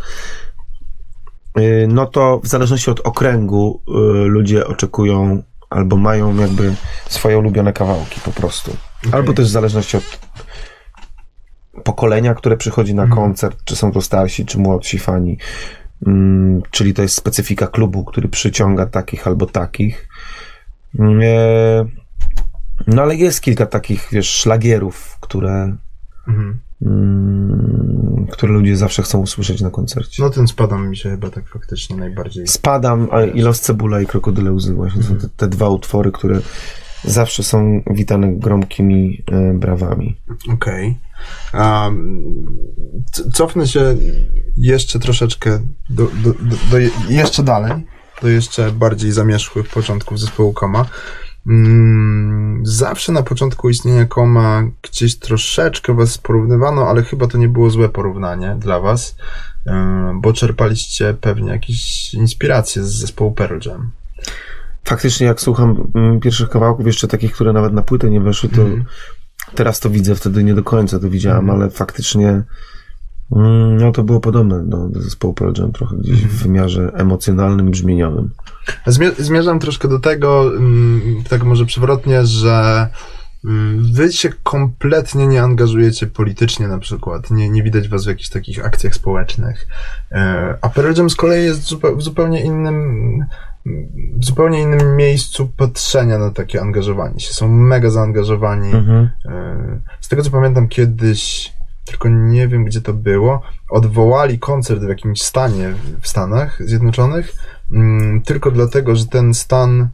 Y, no to w zależności od okręgu y, ludzie oczekują albo mają jakby swoje ulubione kawałki po prostu. Okay. Albo też w zależności od pokolenia, które przychodzi na mhm. koncert, czy są to starsi, czy młodsi fani. Mm, czyli to jest specyfika klubu, który przyciąga takich albo takich. Mm, e, no ale jest kilka takich, wiesz, szlagierów, które mhm. Mm, które ludzie zawsze chcą usłyszeć na koncercie. No ten Spadam mi się chyba tak faktycznie najbardziej... Spadam, a i Los Cebula i Krokodyle Łzy właśnie mhm. są te, te, dwa utwory, które zawsze są witane gromkimi e, brawami. Okej. Okay. Um, cofnę się jeszcze troszeczkę do, do, do, do, jeszcze dalej, do jeszcze bardziej zamierzchłych początków zespołu Koma. Mm, zawsze na początku istnienia Koma gdzieś troszeczkę was porównywano, ale chyba to nie było złe porównanie dla was, bo czerpaliście pewnie jakieś inspiracje z zespołu Pearl Jam. Faktycznie, jak słucham mm, pierwszych kawałków, jeszcze takich, które nawet na płytę nie weszły, to mm. teraz to widzę, wtedy nie do końca to widziałem, mm. ale faktycznie Mm, no to było podobne do, do zespołu Pearl Jam, trochę gdzieś w wymiarze emocjonalnym, brzmieniowym. Zmierzam troszkę do tego, mm, tak może przewrotnie, że wy się kompletnie nie angażujecie politycznie na przykład, nie, nie widać was w jakichś takich akcjach społecznych, e, a Pearl Jam z kolei jest w zupełnie innym zupełnie innym miejscu patrzenia na takie angażowanie się. Są mega zaangażowani. Mhm. E, z tego co pamiętam kiedyś tylko nie wiem gdzie to było, odwołali koncert w jakimś stanie w Stanach Zjednoczonych, mm, tylko dlatego, że ten stan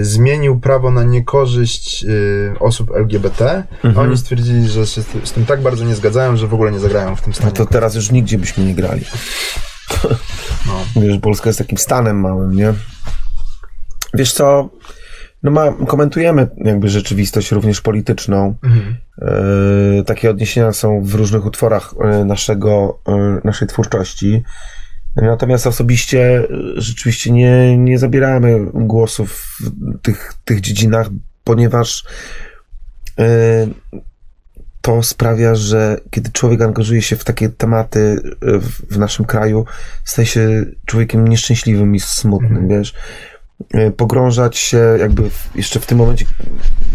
y, zmienił prawo na niekorzyść y, osób LGBT, Mhm. a oni stwierdzili, że się z, tym tak bardzo nie zgadzają, że w ogóle nie zagrają w tym No stanie. to teraz już nigdzie byśmy nie grali. No. Wiesz, Polska jest takim stanem małym, nie? Wiesz co, no ma, komentujemy jakby rzeczywistość również polityczną. Mhm. E, takie odniesienia są w różnych utworach e, naszego, e, naszej twórczości. Natomiast osobiście rzeczywiście nie, nie zabieramy głosów w tych, tych dziedzinach, ponieważ e, to sprawia, że kiedy człowiek angażuje się w takie tematy w, w naszym kraju, staje się człowiekiem nieszczęśliwym i smutnym, Mhm. wiesz. E, Pogrążać się jakby w, jeszcze w tym momencie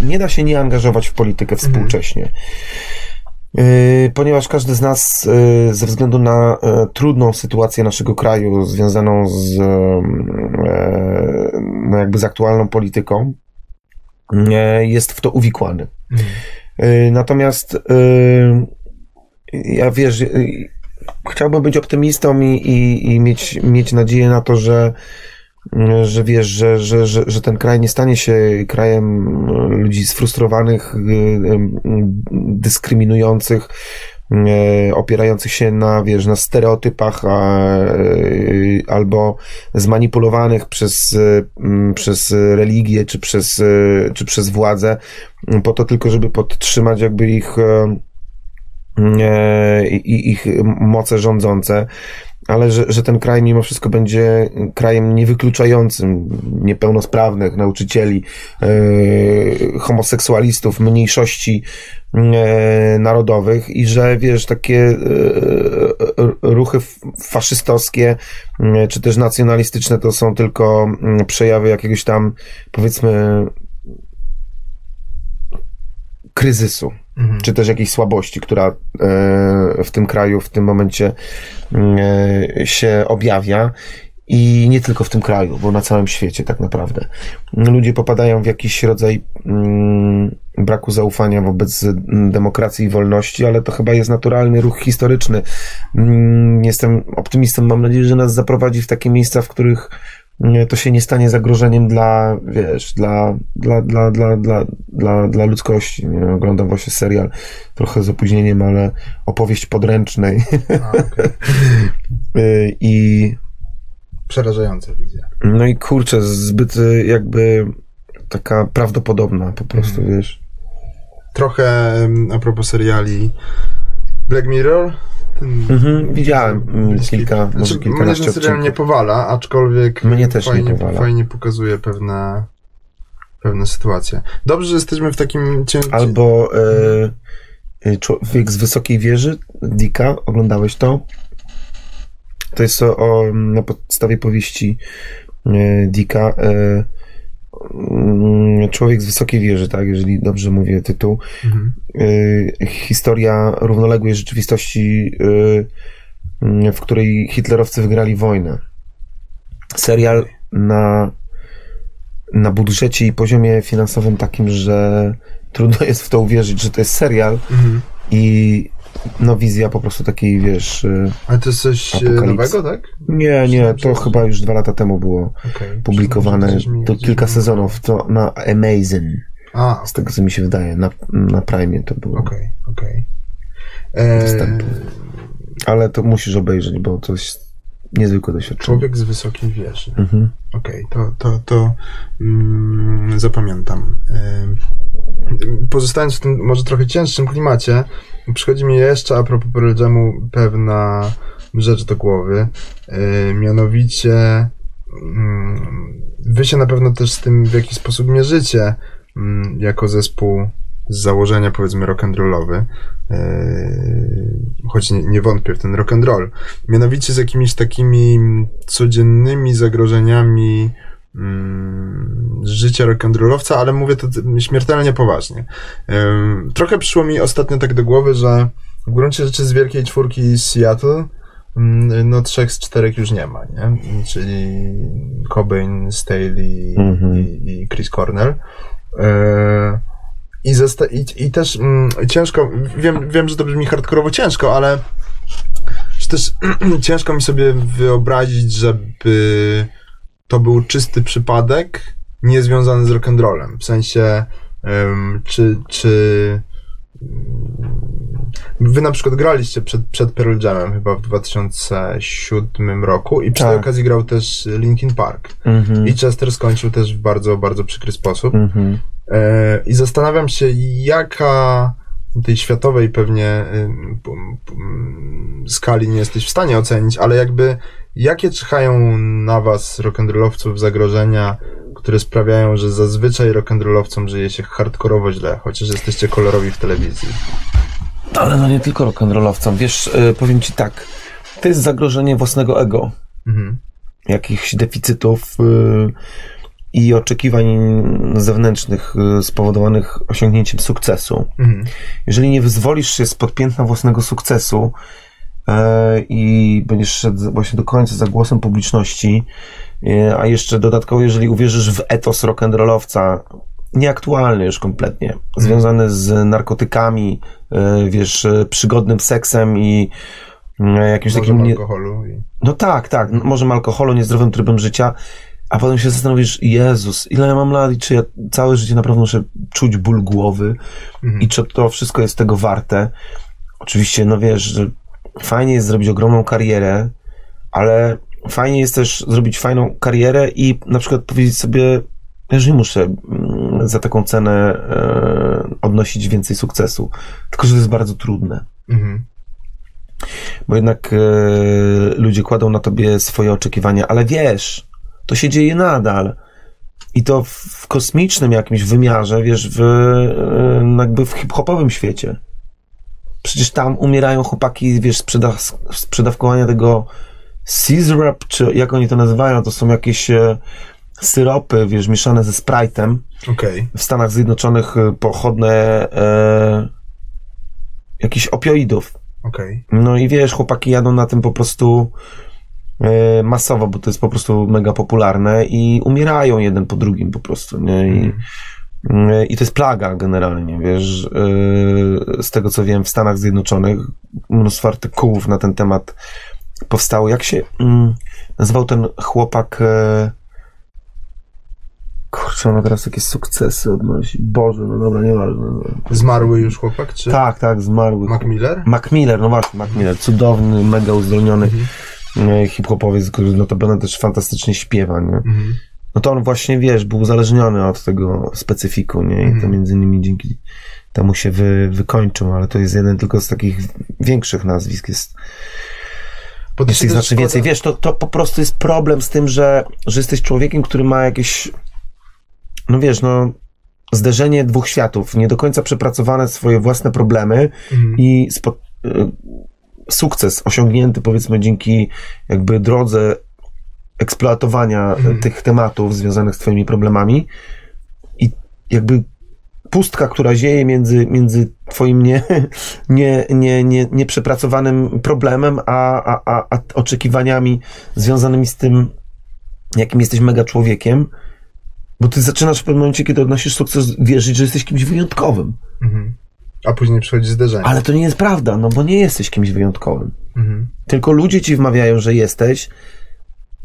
nie da się nie angażować w politykę współcześnie. Yy, Ponieważ każdy z nas yy, ze względu na trudną sytuację naszego kraju związaną z, no jakby z aktualną polityką jest w to uwikłany. Mhm. Natomiast ja wiesz, chciałbym być optymistą i, i, i mieć, mieć nadzieję na to, że że wiesz, że, że, że, że ten kraj nie stanie się krajem yy, ludzi sfrustrowanych, yy, yy, dyskryminujących, opierających się na, wiesz, na stereotypach, a, albo zmanipulowanych przez, przez religię, czy przez, czy przez władzę, po to tylko, żeby podtrzymać jakby ich, e, e, i- ich moce rządzące, ale że, że ten kraj mimo wszystko będzie krajem niewykluczającym niepełnosprawnych nauczycieli, e, homoseksualistów, mniejszości e, narodowych i że wiesz, takie e, ruchy faszystowskie czy też nacjonalistyczne to są tylko mm, przejawy jakiegoś tam powiedzmy kryzysu, Mhm. czy też jakiejś słabości, która e, w tym kraju w tym momencie e, się objawia. I nie tylko w tym kraju, bo na całym świecie tak naprawdę. Ludzie popadają w jakiś rodzaj mm, braku zaufania wobec mm, demokracji i wolności, ale to chyba jest naturalny ruch historyczny. Mm, Jestem optymistą, mam nadzieję, że nas zaprowadzi w takie miejsca, w których to się nie stanie zagrożeniem dla, wiesz, dla, dla, dla, dla, dla, dla, dla ludzkości. Nie? Oglądam właśnie serial trochę z opóźnieniem, ale opowieść podręcznej A, okej. Y, i Przerażająca wizja. no i kurczę, zbyt y, jakby taka prawdopodobna po prostu, Mhm. wiesz. Trochę em, a propos seriali Black Mirror. Ten Mhm, widziałem mm, kilka, może Znaczy, mnie kilkanaście ten serial nie powala, aczkolwiek Mnie też nie fajnie, powala. fajnie pokazuje pewne, pewne sytuacje. Dobrze, że jesteśmy w takim cię... Albo y, y, Człowiek z wysokiej wieży, Dicka, oglądałeś to? To jest o, o na podstawie powieści Dicka. Y, mm, Człowiek z wysokiej wieży, tak, jeżeli dobrze mówię tytuł. Mhm. y, historia równoległej rzeczywistości, y, y, w której hitlerowcy wygrali wojnę. Serial na, na budżecie i poziomie finansowym takim, że trudno jest w to uwierzyć, że to jest serial Mhm. i no wizja po prostu takiej, wiesz... y, Ale to jest coś e, Apokalipsy. nowego, tak? Nie, nie, to chyba już dwa lata temu było Okay. publikowane. To kilka sezonów, to na Amazing, A, z tego co mi się wydaje, na, na Prime to było. okej, okej. E, Dostępne. Ale to musisz obejrzeć, bo to jest niezwykłe doświadczenie. Człowiek z wysokiej wieży. Mhm. Okej, to, to, to mm, zapamiętam. Ym, Pozostając w tym może trochę cięższym klimacie, przychodzi mi jeszcze a propos Pearl Jamu pewna rzecz do głowy. Yy, mianowicie mm, wy się na pewno też z tym w jakiś sposób mierzycie mm, jako zespół z założenia powiedzmy rock'n'rollowy. Yy, choć nie, nie wątpię w ten rock'n'roll. Mianowicie z jakimiś takimi codziennymi zagrożeniami mm, z życia rock'n'rollowca, ale mówię to śmiertelnie poważnie. Trochę przyszło mi ostatnio tak do głowy, że w gruncie rzeczy z wielkiej czwórki z Seattle mm, no trzech z czterech już nie ma, nie? Czyli Cobain, Staley Mhm. i, i Chris Cornell. E, I, i, i też mm, ciężko, wiem, wiem, że to brzmi hardkorowo ciężko, ale też ciężko mi sobie wyobrazić, żeby to był czysty przypadek, nie związany z rock'n'rollem. W sensie, em, czy, czy mm, wy na przykład graliście przed, przed Pearl Jamem chyba w 2007 roku i przy tej Tak. okazji grał też Linkin Park. Mhm. I Chester skończył też w bardzo, bardzo przykry sposób. Mhm. E, I zastanawiam się, jaka tej światowej pewnie skali nie jesteś w stanie ocenić, ale jakby jakie czyhają na was rock'n'rollowców zagrożenia, które sprawiają, że zazwyczaj rock'n'rollowcom żyje się hardkorowo źle, chociaż jesteście kolorowi w telewizji. Ale no nie tylko rock'n'rollowcom. Wiesz, y, powiem ci tak, to jest zagrożenie własnego ego. Mhm. jakichś deficytów y, i oczekiwań zewnętrznych y, spowodowanych osiągnięciem sukcesu. Mhm. Jeżeli nie wyzwolisz się spod piętna własnego sukcesu e, i będziesz szedł właśnie do końca za głosem publiczności, e, a jeszcze dodatkowo, jeżeli uwierzysz w etos rock'n'rollowca, nieaktualny już kompletnie, związany z narkotykami, e, wiesz, e, przygodnym seksem i e, jakimś Może takim... Nie, alkoholu. I... no tak, tak. n- Może alkoholu, niezdrowym trybem życia, a potem się zastanowisz, Jezus, ile ja mam lat i czy ja całe życie naprawdę muszę czuć ból głowy Mhm. i czy to wszystko jest tego warte. Oczywiście, no wiesz, że fajnie jest zrobić ogromną karierę, ale fajnie jest też zrobić fajną karierę i na przykład powiedzieć sobie, ja już nie muszę mm, za taką cenę e, odnosić więcej sukcesu. Tylko, że to jest bardzo trudne Mhm. bo jednak e, ludzie kładą na tobie swoje oczekiwania, ale wiesz, to się dzieje nadal. I to w, w kosmicznym jakimś wymiarze, wiesz, w, e, jakby w hip-hopowym świecie. Przecież tam umierają chłopaki, wiesz, sprzedaw, sprzedawkowania tego syrup, czy jak oni to nazywają, to są jakieś e, syropy, wiesz, mieszane ze Sprite'em Okej. w Stanach Zjednoczonych e, pochodne e, jakichś opioidów. Okej. No i wiesz, chłopaki jadą na tym po prostu e, masowo, bo to jest po prostu mega popularne i umierają jeden po drugim po prostu, nie? I, Mhm. E, i to jest plaga generalnie, wiesz, e, z tego co wiem w Stanach Zjednoczonych mnóstwo artykułów na ten temat powstało. Jak się mm, nazywał ten chłopak e, kurczę, on ma teraz jakieś sukcesy odnosi. Boże, no dobra, nieważne. no. Zmarły już chłopak, czy Tak, tak, zmarły. Mac Miller? Mac Miller, no właśnie, Mac Miller, cudowny, mega uzdolniony e, hip-hopowiec, który notabene też fantastycznie śpiewa, nie? Mhm. No to on właśnie, wiesz, był uzależniony od tego specyfiku, nie? I to Mhm. między innymi dzięki temu się wy, wykończył, ale to jest jeden tylko z takich większych nazwisk, jest, Bo ich znacznie więcej. Wiesz, to, to po prostu jest problem z tym, że, że jesteś człowiekiem, który ma jakieś, no wiesz, no, zderzenie dwóch światów, nie do końca przepracowane swoje własne problemy, Mhm. i spo, y, sukces osiągnięty powiedzmy dzięki jakby drodze eksploatowania Mhm. tych tematów związanych z twoimi problemami i jakby pustka, która zieje między, między twoim nie, nie, nie, nie, nieprzepracowanym problemem, a, a, a, a oczekiwaniami związanymi z tym, jakim jesteś mega człowiekiem, bo ty zaczynasz w pewnym momencie, kiedy odnosisz sukces, wierzyć, że jesteś kimś wyjątkowym. Mhm. A później przychodzi zderzenie. Ale to nie jest prawda, no bo nie jesteś kimś wyjątkowym. Mhm. Tylko ludzie ci wmawiają, że jesteś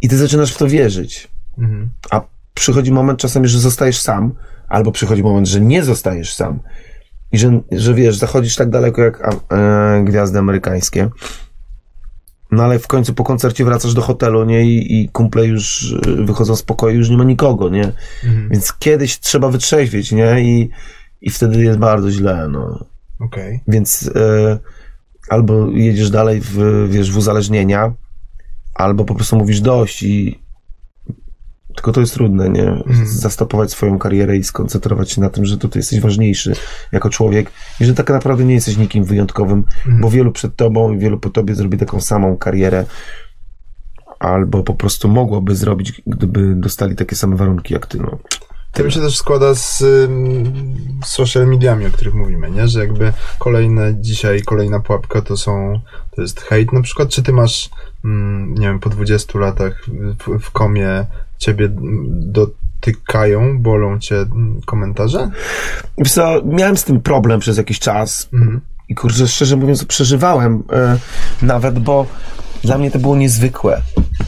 i ty zaczynasz w to wierzyć. Mhm. A przychodzi moment czasami, że zostajesz sam, albo przychodzi moment, że nie zostajesz sam. I że, że wiesz, zachodzisz tak daleko jak a, e, gwiazdy amerykańskie. No ale w końcu po koncercie wracasz do hotelu, nie? I, i kumple już e, wychodzą z pokoju, już nie ma nikogo, nie? Mhm. Więc kiedyś trzeba wytrzeźwieć, nie? I, i wtedy jest bardzo źle, no. Okej. Więc e, albo jedziesz dalej w, wiesz, w uzależnienia, albo po prostu mówisz dość i tylko to jest trudne, nie? Mhm. Zastopować swoją karierę i skoncentrować się na tym, że ty jesteś ważniejszy jako człowiek i że tak naprawdę nie jesteś nikim wyjątkowym, Mhm. bo wielu przed tobą i wielu po tobie zrobi taką samą karierę albo po prostu mogłoby zrobić, gdyby dostali takie same warunki jak ty, no. To mi się też składa z ym, social mediami, o których mówimy, nie? Że jakby kolejne dzisiaj, kolejna pułapka to są, to jest hejt na przykład, czy ty masz, mm, nie wiem, po 20 latach w, w komie ciebie do tykają, bolą cię mm, komentarze? Wiesz co, miałem z tym problem przez jakiś czas Mhm. i kurczę, szczerze mówiąc, przeżywałem e, nawet, bo dla mnie to było niezwykłe,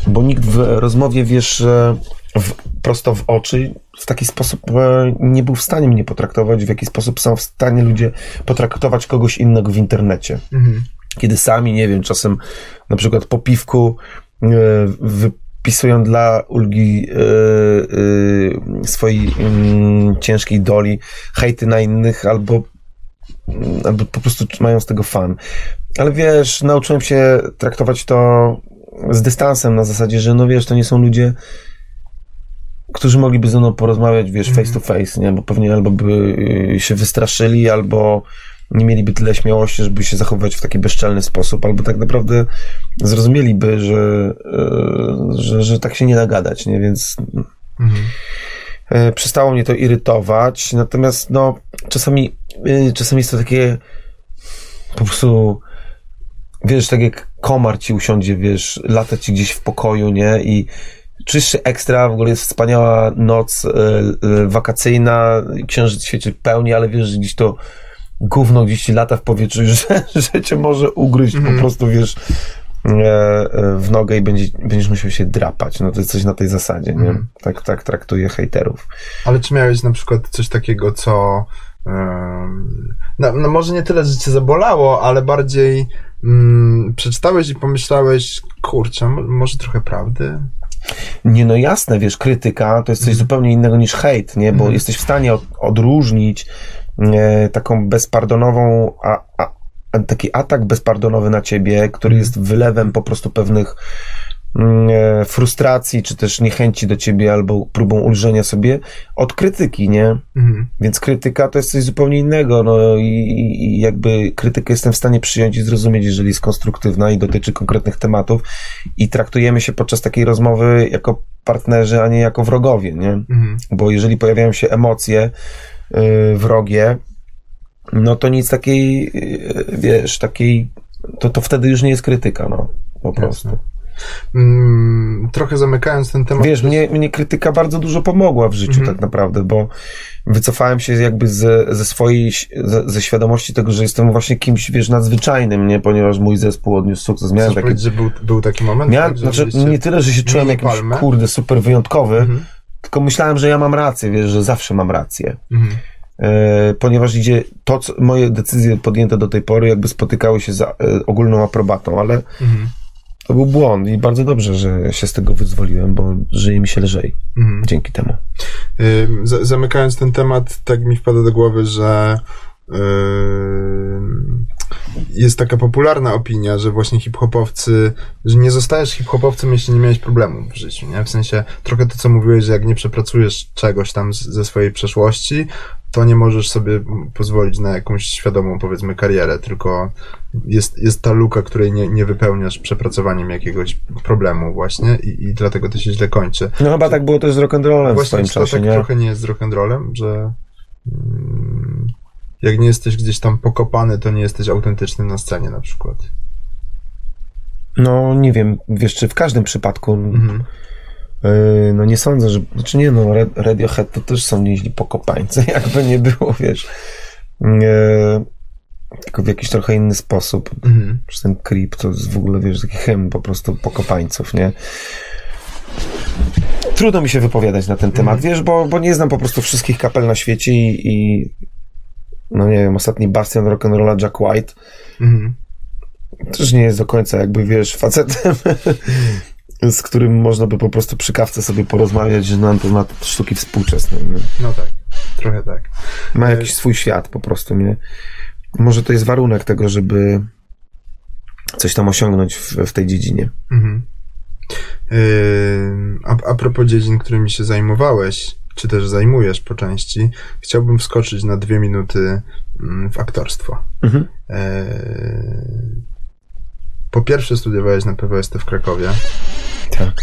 bo nikt w rozmowie, wiesz, e, w, prosto w oczy w taki sposób e, nie był w stanie mnie potraktować, w jaki sposób są w stanie ludzie potraktować kogoś innego w internecie. Mhm. kiedy sami, nie wiem, czasem na przykład po piwku e, wypisują dla ulgi e, e, swojej mm, ciężkiej doli hejty na innych albo, mm, albo po prostu mają z tego fan. Ale wiesz, nauczyłem się traktować to z dystansem na zasadzie, że no wiesz, to nie są ludzie, którzy mogliby ze mną porozmawiać, wiesz, face to face, nie? Bo pewnie albo by y, się wystraszyli, albo nie mieliby tyle śmiałości, żeby się zachowywać w taki bezczelny sposób, albo tak naprawdę zrozumieliby, że, y, że, że tak się nie nagadać, nie? Więc Mhm. e, przestało mnie to irytować, natomiast no, czasami, y, czasami jest to takie po prostu wiesz, tak jak komar ci usiądzie, wiesz, lata ci gdzieś w pokoju, nie? I się ekstra, w ogóle jest wspaniała noc e, e, wakacyjna, księżyc świeci pełni, ale wiesz, że gdzieś to gówno gdzieś ci lata w powietrzu, że, że cię może ugryźć po prostu, wiesz, e, w nogę i będzie, będziesz musiał się drapać. No to jest coś na tej zasadzie, nie? Mhm. Tak, tak traktuję hejterów. Ale czy miałeś na przykład coś takiego, co no, no może nie tyle, że cię zabolało, ale bardziej mm, przeczytałeś i pomyślałeś, kurczę, mo- może trochę prawdy? Nie, no jasne, wiesz, krytyka to jest coś zupełnie innego niż hejt, nie? Bo jesteś w stanie od, odróżnić e, taką bezpardonową, a, a, taki atak bezpardonowy na ciebie, który jest wylewem po prostu pewnych mm, frustracji, czy też niechęci do ciebie, albo próbą ulżenia sobie, od krytyki, nie? Mhm. Więc krytyka to jest coś zupełnie innego, no i, i- jakby krytykę jestem w stanie przyjąć i zrozumieć, jeżeli jest konstruktywna i dotyczy konkretnych tematów i traktujemy się podczas takiej rozmowy jako partnerzy, a nie jako wrogowie, nie? Mhm. Bo jeżeli pojawiają się emocje yy, wrogie, no to nic takiej, yy, wiesz, takiej, to, to wtedy już nie jest krytyka, no, po prostu. Jasne. Mm, trochę zamykając ten temat. Wiesz, mnie, mnie krytyka bardzo dużo pomogła w życiu Mhm. tak naprawdę, bo wycofałem się jakby ze, ze swojej, ze, ze świadomości tego, że jestem właśnie kimś, wiesz, nadzwyczajnym, nie? Ponieważ mój zespół odniósł sukces. Miałem Chcesz taki, że był, był taki moment? miałem, tak, znaczy, nie tyle, że się czułem jakimś, palmę? kurde, super wyjątkowy, Mhm. tylko myślałem, że ja mam rację, wiesz, że zawsze mam rację. Mhm. E, ponieważ idzie, to, co, moje decyzje podjęte do tej pory jakby spotykały się za e, ogólną aprobatą, ale Mhm. To był błąd i bardzo dobrze, że się z tego wyzwoliłem, bo żyje mi się lżej Mhm. dzięki temu. Za- Zamykając ten temat, tak mi wpada do głowy, że jest taka popularna opinia, że właśnie hip-hopowcy, że nie zostajesz hip-hopowcem, jeśli nie miałeś problemów w życiu, nie? W sensie, trochę to, co mówiłeś, że jak nie przepracujesz czegoś tam z, ze swojej przeszłości, to nie możesz sobie pozwolić na jakąś świadomą, powiedzmy, karierę, tylko jest, jest ta luka, której nie, nie wypełniasz przepracowaniem jakiegoś problemu właśnie i, i dlatego to się źle kończy. No chyba tak było też z rock'n'rollem w Właśnie, swoim czy to czasie, tak nie? trochę nie jest z rock'n'rollem, że mm, jak nie jesteś gdzieś tam pokopany, to nie jesteś autentyczny na scenie na przykład. No nie wiem, wiesz, czy w każdym przypadku, Mhm. yy, no nie sądzę, że, znaczy nie no, Radiohead to też są nieźli pokopańcy, jakby nie było, wiesz, yy, tylko w jakiś trochę inny sposób. Mhm. Przecież ten Creep to jest w ogóle, wiesz, taki hymn po prostu pokopańców, nie? Trudno mi się wypowiadać na ten temat, wiesz, bo, bo nie znam po prostu wszystkich kapel na świecie i, i no nie wiem, ostatni bastion rock'n'rolla Jack White Mhm. też nie jest do końca jakby, wiesz, facetem, z którym można by po prostu przy kawce sobie porozmawiać na temat sztuki współczesnej. Nie? No tak, trochę tak. Ma jakiś swój świat po prostu, nie? Może to jest warunek tego, żeby coś tam osiągnąć w, w tej dziedzinie. Mhm. A, a propos dziedzin, którymi się zajmowałeś, czy też zajmujesz po części, chciałbym wskoczyć na dwie minuty mm, w aktorstwo. Mhm. Yy, Po pierwsze studiowałeś na PWST w Krakowie. Tak.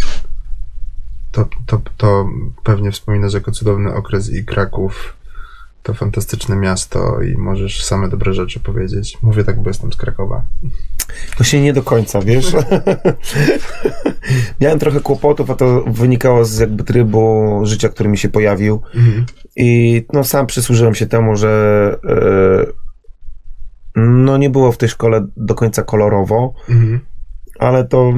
To, to, to pewnie wspominasz jako cudowny okres i Kraków to fantastyczne miasto i możesz same dobre rzeczy powiedzieć. Mówię tak, bo jestem z Krakowa. Właśnie nie do końca, wiesz. Miałem trochę kłopotów, a to wynikało z jakby trybu życia, który mi się pojawił. Mhm. I no sam przysłużyłem się temu, że e, no nie było w tej szkole do końca kolorowo, Mhm. ale to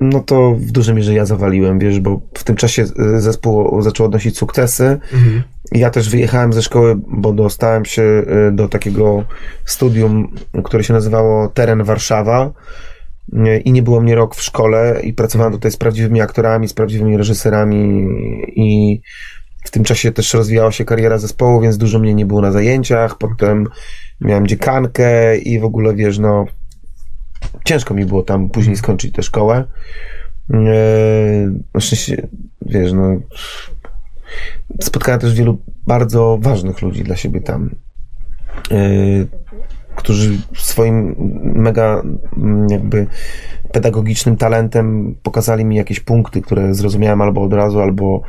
no to w dużej mierze ja zawaliłem, wiesz, bo w tym czasie e, zespół zaczął odnosić sukcesy. Mhm. Ja też wyjechałem ze szkoły, bo dostałem się e, do takiego studium, które się nazywało Teren Warszawa. E, I nie było mnie rok w szkole i pracowałem tutaj z prawdziwymi aktorami, z prawdziwymi reżyserami i w tym czasie też rozwijała się kariera zespołu, więc dużo mnie nie było na zajęciach. Potem miałem dziekankę i w ogóle, wiesz, no ciężko mi było tam później skończyć tę szkołę. Eee, Na szczęście, wiesz, no spotkałem też wielu bardzo ważnych ludzi dla siebie tam, eee, którzy swoim mega mm, jakby pedagogicznym talentem pokazali mi jakieś punkty, które zrozumiałem albo od razu, albo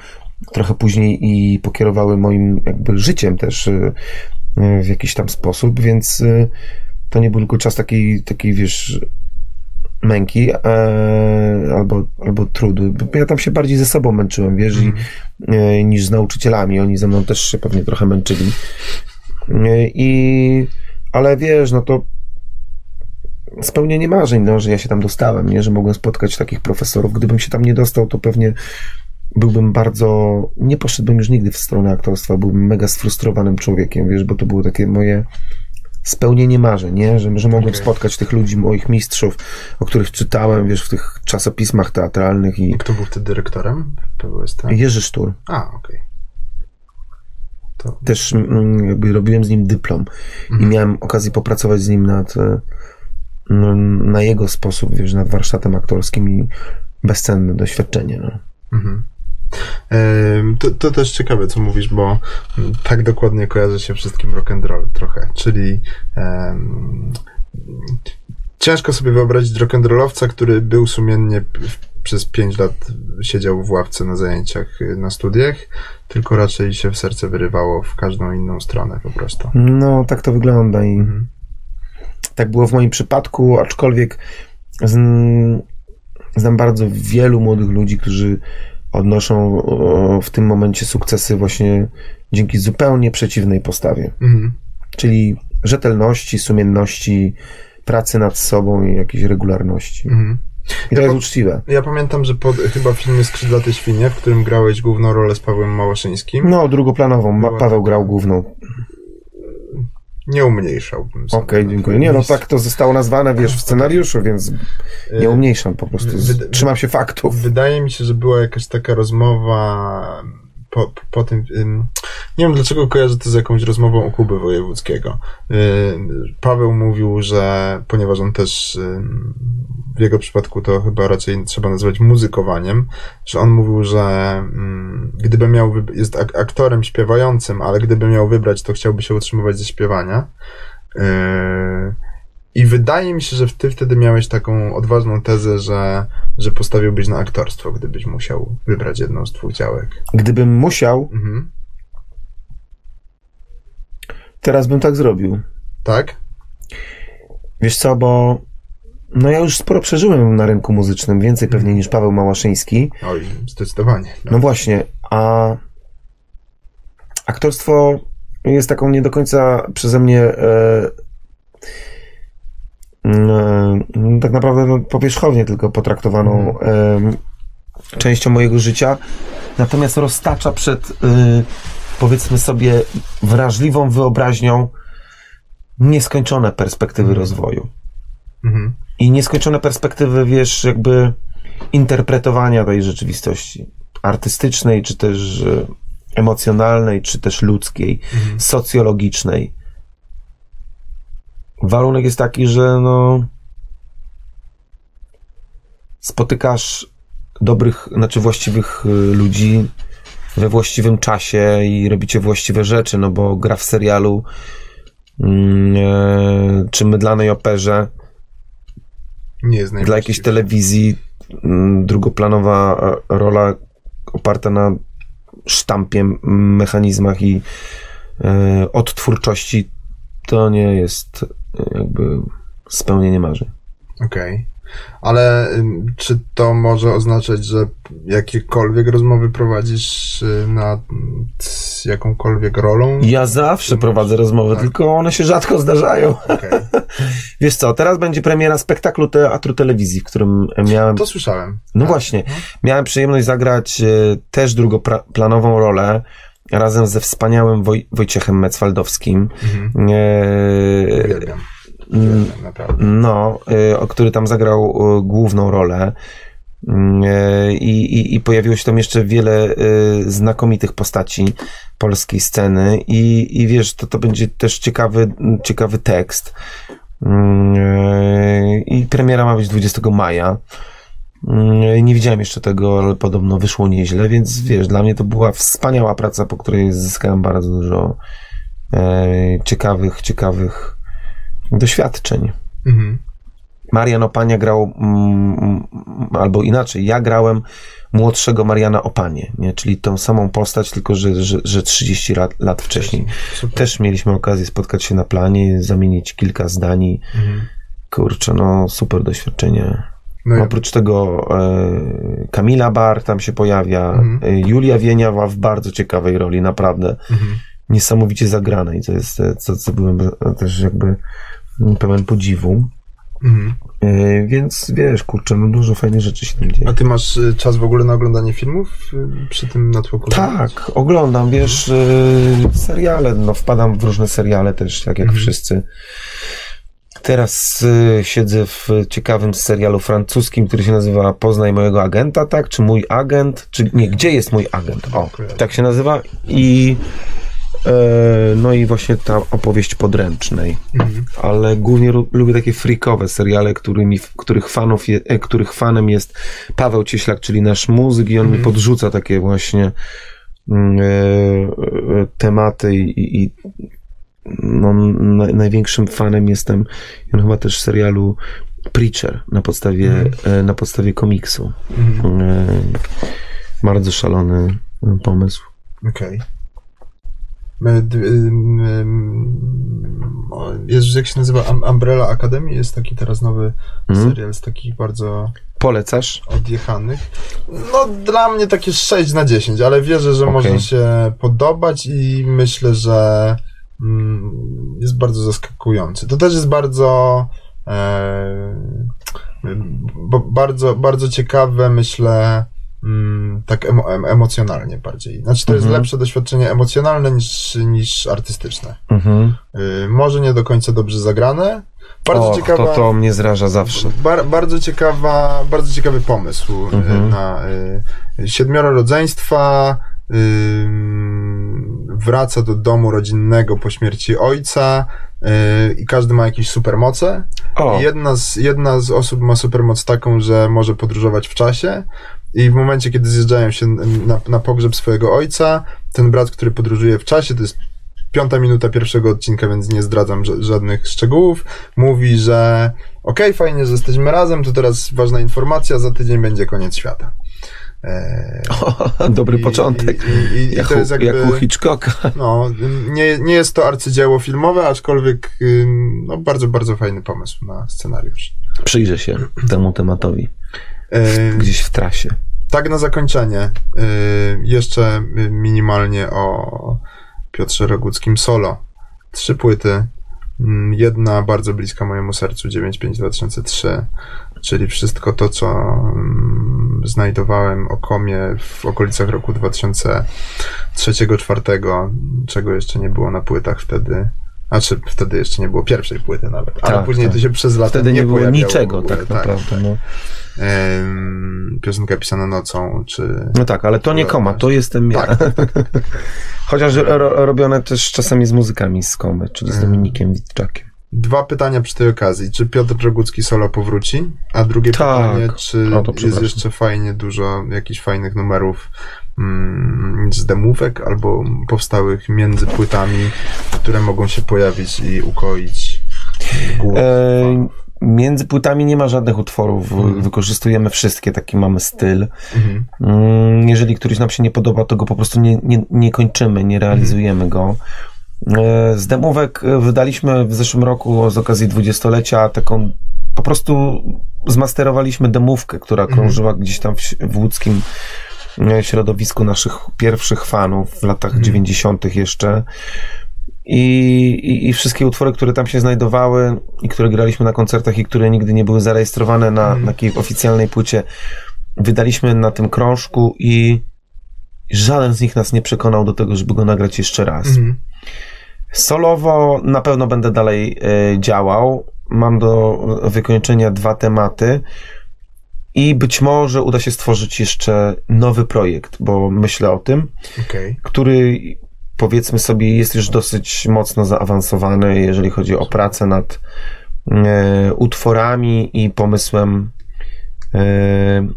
trochę później i pokierowały moim jakby życiem też e, e, w jakiś tam sposób, więc to nie był tylko czas takiej, takiej wiesz, męki e, albo, albo trudu. Ja tam się bardziej ze sobą męczyłem, wiesz, i, e, niż z nauczycielami. Oni ze mną też się pewnie trochę męczyli. E, I, ale wiesz, no to spełnienie marzeń, no, że ja się tam dostałem, nie, że mogłem spotkać takich profesorów. Gdybym się tam nie dostał, to pewnie byłbym bardzo, nie poszedłbym już nigdy w stronę aktorstwa, byłbym mega sfrustrowanym człowiekiem, wiesz, bo to było takie moje spełnienie marzeń, nie? Że, że mogłem Okej. spotkać tych ludzi, moich mistrzów, o których czytałem, wiesz, w tych czasopismach teatralnych i Kto był wtedy dyrektorem PWST? Jerzy Sztur. A, okej. To... Też mm, jakby robiłem z nim dyplom i Mhm. miałem okazję popracować z nim nad e, mm, na jego sposób, wiesz, nad warsztatem aktorskim i bezcenne doświadczenie, no. Mhm. To, to też ciekawe, co mówisz, bo tak dokładnie kojarzy się wszystkim rock and roll trochę, czyli em, ciężko sobie wyobrazić rock and rollowca, który był sumiennie przez 5 lat siedział w ławce na zajęciach y, na studiach, tylko raczej się w serce wyrywało w każdą inną stronę po prostu. No, tak to wygląda i Mhm. tak było w moim przypadku, aczkolwiek z- znam bardzo wielu młodych ludzi, którzy odnoszą w tym momencie sukcesy właśnie dzięki zupełnie przeciwnej postawie. Mhm. Czyli rzetelności, sumienności, pracy nad sobą i jakiejś regularności. Mhm. I to Ja jest uczciwe. Ja pamiętam, że po, chyba filmie Skrzydlate Świnie, w którym grałeś główną rolę z Pawłem Małaszyńskim, No, drugoplanową. Ma- Paweł grał główną. Nie umniejszałbym Okej, na dziękuję. Nie, no tak to zostało nazwane, wiesz, w scenariuszu, więc nie E, umniejszam po prostu. Trzymam się faktów. Wydaje mi się, że była jakaś taka rozmowa po, po tym. ym, Nie wiem dlaczego kojarzę to z jakąś rozmową u Kuby Wojewódzkiego. Ym, Paweł mówił, że ponieważ on też w jego przypadku to chyba raczej trzeba nazywać muzykowaniem, że on mówił, że gdyby miał, jest ak- aktorem śpiewającym, ale gdyby miał wybrać, to chciałby się utrzymywać ze śpiewania. Yy, I wydaje mi się, że ty wtedy miałeś taką odważną tezę, że, że postawiłbyś na aktorstwo, gdybyś musiał wybrać jedną z dwóch działek. Gdybym musiał, Mhm. teraz bym tak zrobił. Tak? Wiesz co, bo no ja już sporo przeżyłem na rynku muzycznym, więcej pewnie niż Paweł Małaszyński. Oj, zdecydowanie. No właśnie, a aktorstwo jest taką nie do końca przeze mnie e, tak naprawdę no, powierzchownie tylko potraktowaną e, częścią mojego życia. Natomiast roztacza przed e, powiedzmy sobie wrażliwą wyobraźnią nieskończone perspektywy rozwoju Mhm. i nieskończone perspektywy, wiesz, jakby interpretowania tej rzeczywistości artystycznej, czy też e, emocjonalnej, czy też ludzkiej, Mhm. socjologicznej. Warunek jest taki, że no spotykasz dobrych, znaczy właściwych y, ludzi we właściwym czasie i robicie właściwe rzeczy, no bo gra w serialu e, czy mydlanej operze Nie jest dla jakiejś telewizji mm, drugoplanowa e, rola oparta na sztampie, mechanizmach i e, od twórczości, to nie jest e, jakby spełnienie marzeń. Okej. Ale ym, czy to może oznaczać, że jakiekolwiek rozmowy prowadzisz y, nad jakąkolwiek rolą? Ja zawsze prowadzę rozmowy, Tak. tylko one się rzadko zdarzają. Okej. Wiesz co, teraz będzie premiera spektaklu teatru telewizji, w którym miałem. To słyszałem. No Tak. właśnie, miałem przyjemność zagrać e, też drugoplanową rolę razem ze wspaniałym Woj- Wojciechem Mecwaldowskim. Mhm. E, Uwielbiam. Uwielbiam, naprawdę. no, e, który tam zagrał e, główną rolę. Mm, e, I, i, I pojawiło się tam jeszcze wiele znakomitych postaci polskiej sceny i, i wiesz, to, to będzie też ciekawy, ciekawy tekst. Mm, I premiera ma być 20 maja. Mm, Nie widziałem jeszcze tego, ale podobno wyszło nieźle, więc wiesz, dla mnie to była wspaniała praca, po której zyskałem bardzo dużo e, ciekawych, ciekawych doświadczeń. Mhm. Marian Opania grał, mm, albo inaczej, ja grałem młodszego Mariana Opanie, nie? czyli tą samą postać, tylko że, że, że 30 lat, lat wcześniej. Super. Też mieliśmy okazję spotkać się na planie, zamienić kilka zdań. Mhm. Kurczę, no super doświadczenie. No Oprócz tego e, Kamila Bar tam się pojawia, Mhm. e, Julia Wieniawa w bardzo ciekawej roli, naprawdę mhm. niesamowicie zagranej, to jest, e, co, co byłem e, też jakby pełen podziwu. Mhm. E, Więc wiesz, kurczę, no dużo fajnych rzeczy się tam dzieje. A ty masz y, czas w ogóle na oglądanie filmów przy tym natłoku? Tak, oglądam, wiesz, e, seriale, no wpadam w różne seriale też, tak jak Mhm. wszyscy. Teraz e, siedzę w ciekawym serialu francuskim, który się nazywa Poznaj mojego agenta, tak? Czy mój agent? Czy nie, gdzie jest mój agent? O, tak się nazywa. I e, no i właśnie ta opowieść podręcznej. Mhm. ale głównie lu- lubię takie freakowe seriale, którymi, których, fanów je, e, których fanem jest Paweł Cieślak, czyli nasz muzyk i on mi podrzuca takie właśnie e, tematy i, i no, na, największym fanem jestem on chyba też serialu Preacher na podstawie, e, na podstawie komiksu. E, bardzo szalony e, pomysł. Okej. My, d- ym, ym, o, Jest, jak się nazywa Um- Umbrella Academy? Jest taki teraz nowy Mhm. serial z takich bardzo Polecasz? odjechanych. No, dla mnie takie 6 na 10, ale wierzę, że Okej. może się podobać i myślę, że mm, jest bardzo zaskakujący. To też jest bardzo e, bardzo, bardzo ciekawe, myślę, mm, tak emo, em, emocjonalnie bardziej. Znaczy, to jest Mhm. lepsze doświadczenie emocjonalne niż, niż artystyczne. Mhm. Y, może nie do końca dobrze zagrane. Bardzo Och, ciekawa. to, to mnie zraża zawsze. Bar, bardzo ciekawa, bardzo ciekawy pomysł y, Mhm. na y, siedmioro rodzeństwa. y, wraca do domu rodzinnego po śmierci ojca y, i każdy ma jakieś supermoce. O, I Jedna z, jedna z osób ma supermoc taką, że może podróżować w czasie. I w momencie, kiedy zjeżdżają się na, na pogrzeb swojego ojca, ten brat, który podróżuje w czasie, to jest piąta minuta pierwszego odcinka, więc nie zdradzam ża- żadnych szczegółów, mówi, że okej, fajnie, że jesteśmy razem, to teraz ważna informacja, za tydzień będzie koniec świata. Eee, dobry i- początek. I, i, jak, to u, jest jakby... jak u Hitchcocka. No, nie, nie jest to arcydzieło filmowe, aczkolwiek ym, no, bardzo, bardzo fajny pomysł na scenariusz. Przyjrzę się temu tematowi Ym, gdzieś w trasie. Tak na zakończenie, y, jeszcze y, minimalnie o Piotrze Roguckim solo. Trzy płyty. Mm, Jedna bardzo bliska mojemu sercu, 95-2003, czyli wszystko to, co mm, znajdowałem o komie w okolicach roku 2003-2004, czego jeszcze nie było na płytach wtedy. A czy wtedy jeszcze nie było pierwszej płyty nawet, ale Tak, później tak. to się przez lata Wtedy nie, było pojawiało w niczego, ogóle, tak naprawdę. No. Em, piosenka pisana nocą, czy... no tak, ale to nie koma, to jestem ja. Tak, Chociaż ro, robione też czasami z muzykami z komy, czyli z Mhm. Dominikiem Witczakiem. Dwa pytania przy tej okazji. Czy Piotr Rogucki solo powróci? A drugie Tak. pytanie, czy O, to jest jeszcze fajnie dużo jakichś fajnych numerów mm, z demówek albo powstałych między płytami, które mogą się pojawić i ukoić głos E, między płytami nie ma żadnych utworów, Mhm. wykorzystujemy wszystkie, taki mamy styl. Mhm. Mm, Jeżeli któryś nam się nie podoba, to go po prostu nie, nie, nie kończymy, nie realizujemy go. E, Z demówek e, wydaliśmy w zeszłym roku z okazji dwudziestolecia taką, po prostu zmasterowaliśmy demówkę, która Mhm. krążyła gdzieś tam w, w łódzkim e, środowisku naszych pierwszych fanów w latach Mhm. 90. jeszcze. I, i, I wszystkie utwory, które tam się znajdowały i które graliśmy na koncertach i które nigdy nie były zarejestrowane na, Mhm. na takiej oficjalnej płycie, wydaliśmy na tym krążku i żaden z nich nas nie przekonał do tego, żeby go nagrać jeszcze raz. Mhm. Solowo na pewno będę dalej e, działał. Mam do wykończenia dwa tematy i być może uda się stworzyć jeszcze nowy projekt, bo myślę o tym, Okej. który powiedzmy sobie jest już dosyć mocno zaawansowany, jeżeli chodzi o pracę nad e, utworami i pomysłem e,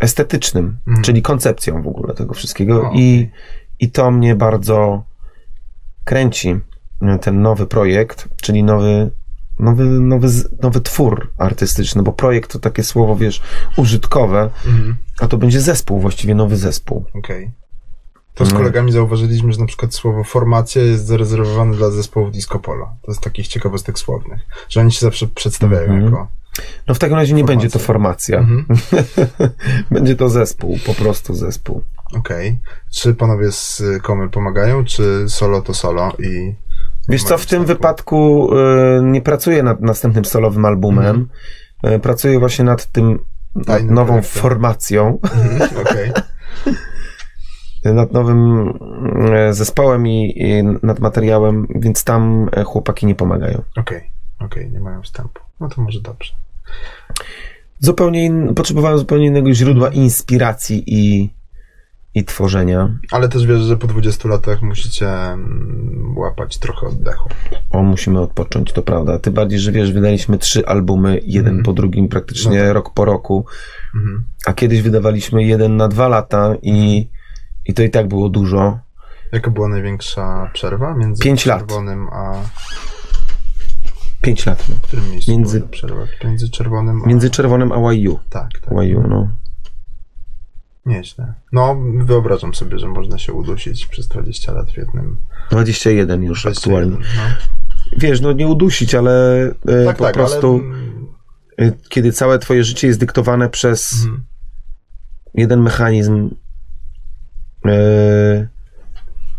estetycznym, Mhm. czyli koncepcją w ogóle tego wszystkiego i, i to mnie bardzo kręci ten nowy projekt, czyli nowy nowy, nowy, nowy twór artystyczny, bo projekt to takie słowo, wiesz, użytkowe, Mhm. a to będzie zespół, właściwie nowy zespół. Okej. To z No. kolegami zauważyliśmy, że na przykład słowo formacja jest zarezerwowane dla zespołów disco polo. To jest takich ciekawostek słownych, że oni się zawsze przedstawiają Mhm. jako... No w takim razie nie Formacja. będzie to formacja. Mhm. Będzie to zespół, po prostu zespół. Okej. Czy panowie z Komy pomagają, czy solo to solo i... Wiesz co, w tym wypadku y, nie pracuję nad następnym solowym albumem. Y, pracuję właśnie nad tym, nad Tajnym nową projektem. formacją, Mhm. Okej. nad nowym y, zespołem i, i nad materiałem, więc tam y, chłopaki nie pomagają. Okej. Okej, nie mają wstępu. No to może dobrze. Zupełnie in, potrzebowałem zupełnie innego źródła inspiracji i, i tworzenia. Ale też wierzę, że po 20 latach musicie mm, łapać trochę oddechu. O, musimy odpocząć, to prawda. Ty bardziej, że wiesz, wydaliśmy trzy albumy, jeden Mhm. po drugim, praktycznie No tak. rok po roku, Mhm. a kiedyś wydawaliśmy jeden na dwa lata i, i to i tak było dużo. Jaka była największa przerwa między Pięć lat. czerwonym a... Pięć lat. No. W którym miejscu Między- była przerwa? Między czerwonym a... Między Czerwonym a YU. Tak, tak. YU, no. Nieźle. No, wyobrażam sobie, że można się udusić przez 20 lat w jednym... 21 już 21, aktualnie. No. Wiesz, no nie udusić, ale e, Tak, po tak, prostu ale... kiedy całe twoje życie jest dyktowane przez Mhm. jeden mechanizm,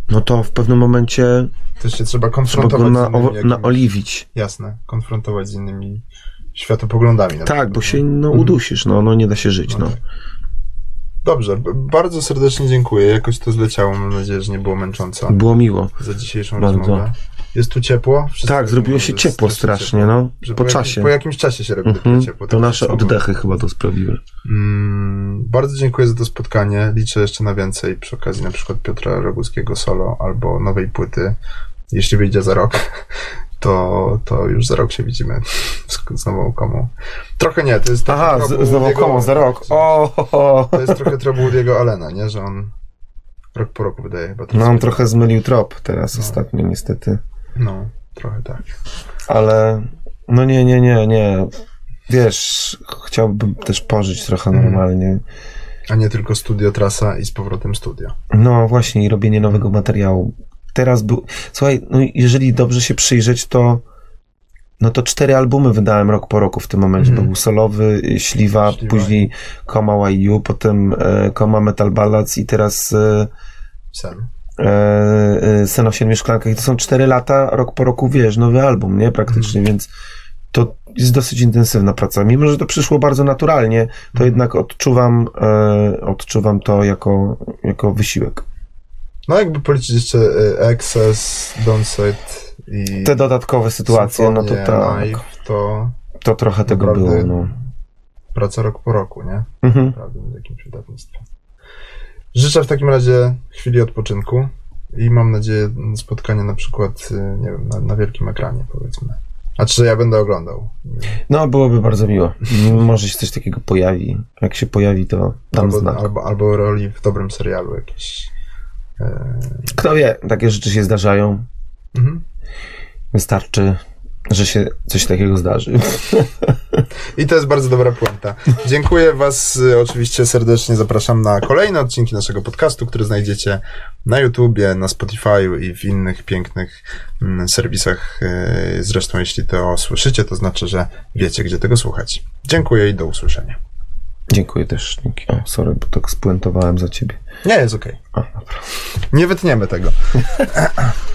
no to w pewnym momencie Też się trzeba konfrontować go z na, innymi jakimiś... naoliwić. Jasne, konfrontować z innymi światopoglądami. na Tak, przykład, bo nie? się no, Mhm. udusisz, no, no nie da się żyć, No no. tak. Dobrze, bardzo serdecznie dziękuję. Jakoś to zleciało. Mam nadzieję, że nie było męcząco Było miło. za dzisiejszą Bardzo. rozmowę. Jest tu ciepło? Wszyscy Tak, zrobiło się ciepło strasznie, no, Że po jakim- czasie. Po jakimś czasie się robi Mhm. dopiero ciepło. To nasze słowo. oddechy chyba to sprawiły. Mm, bardzo dziękuję za to spotkanie. Liczę jeszcze na więcej przy okazji na przykład Piotra Roguskiego solo albo nowej płyty. Jeśli wyjdzie za rok, to, to już za rok się widzimy z, z nową komą. Trochę nie, to jest trochę Aha, z, z nową komą za rok. O, ho, ho. To jest trochę trochę Woody'ego Allena, nie? Że on rok po roku wydaje chyba No, on trochę zmylił trop teraz No. ostatnio niestety. No, trochę tak. Ale no nie, nie, nie, nie. Wiesz, chciałbym też pożyć trochę Mhm. normalnie. A nie tylko studio, trasa i z powrotem studio. No właśnie, i robienie nowego materiału. Teraz był. Słuchaj, no jeżeli dobrze się przyjrzeć, to. No to cztery albumy wydałem rok po roku w tym momencie. To był solowy, Śliwa, Śliwa. później Koma YU, potem e, Koma Metal Ballads i teraz e, Sen. e, e, Sen o siedmiu szklankach. I to są cztery lata, rok po roku, wiesz, nowy album, nie? Praktycznie, więc to jest dosyć intensywna praca. Mimo, że to przyszło bardzo naturalnie, to Mhm. jednak odczuwam, e, odczuwam to jako, jako wysiłek. No jakby policzyć jeszcze y, Excess, Downside i Te dodatkowe sytuacje, no to tak, Knife, to to trochę tego było, no. praca rok po roku, nie? Mhm. Naprawdę w jakimś wydawnictwie. Życzę w takim razie chwili odpoczynku i mam nadzieję spotkania na przykład, y, nie wiem, na, na wielkim ekranie powiedzmy. A czy ja będę oglądał? No, byłoby bardzo miło. Może się coś takiego pojawi. Jak się pojawi, to dam Albo, znak. albo, albo roli w dobrym serialu jakieś. E, Kto wie, takie rzeczy się zdarzają. mhm. Wystarczy, że się coś takiego zdarzy. I to jest bardzo dobra puenta. Dziękuję Was y, oczywiście serdecznie. Zapraszam na kolejne odcinki naszego podcastu, który znajdziecie na YouTubie, na Spotify i w innych pięknych mm, serwisach. Y, Zresztą, jeśli to słyszycie, to znaczy, że wiecie, gdzie tego słuchać. Dziękuję i do usłyszenia. Dziękuję też. Dzięki. O, sorry, bo tak spuentowałem za ciebie. Nie, jest okej. Dobra. Nie wytniemy tego.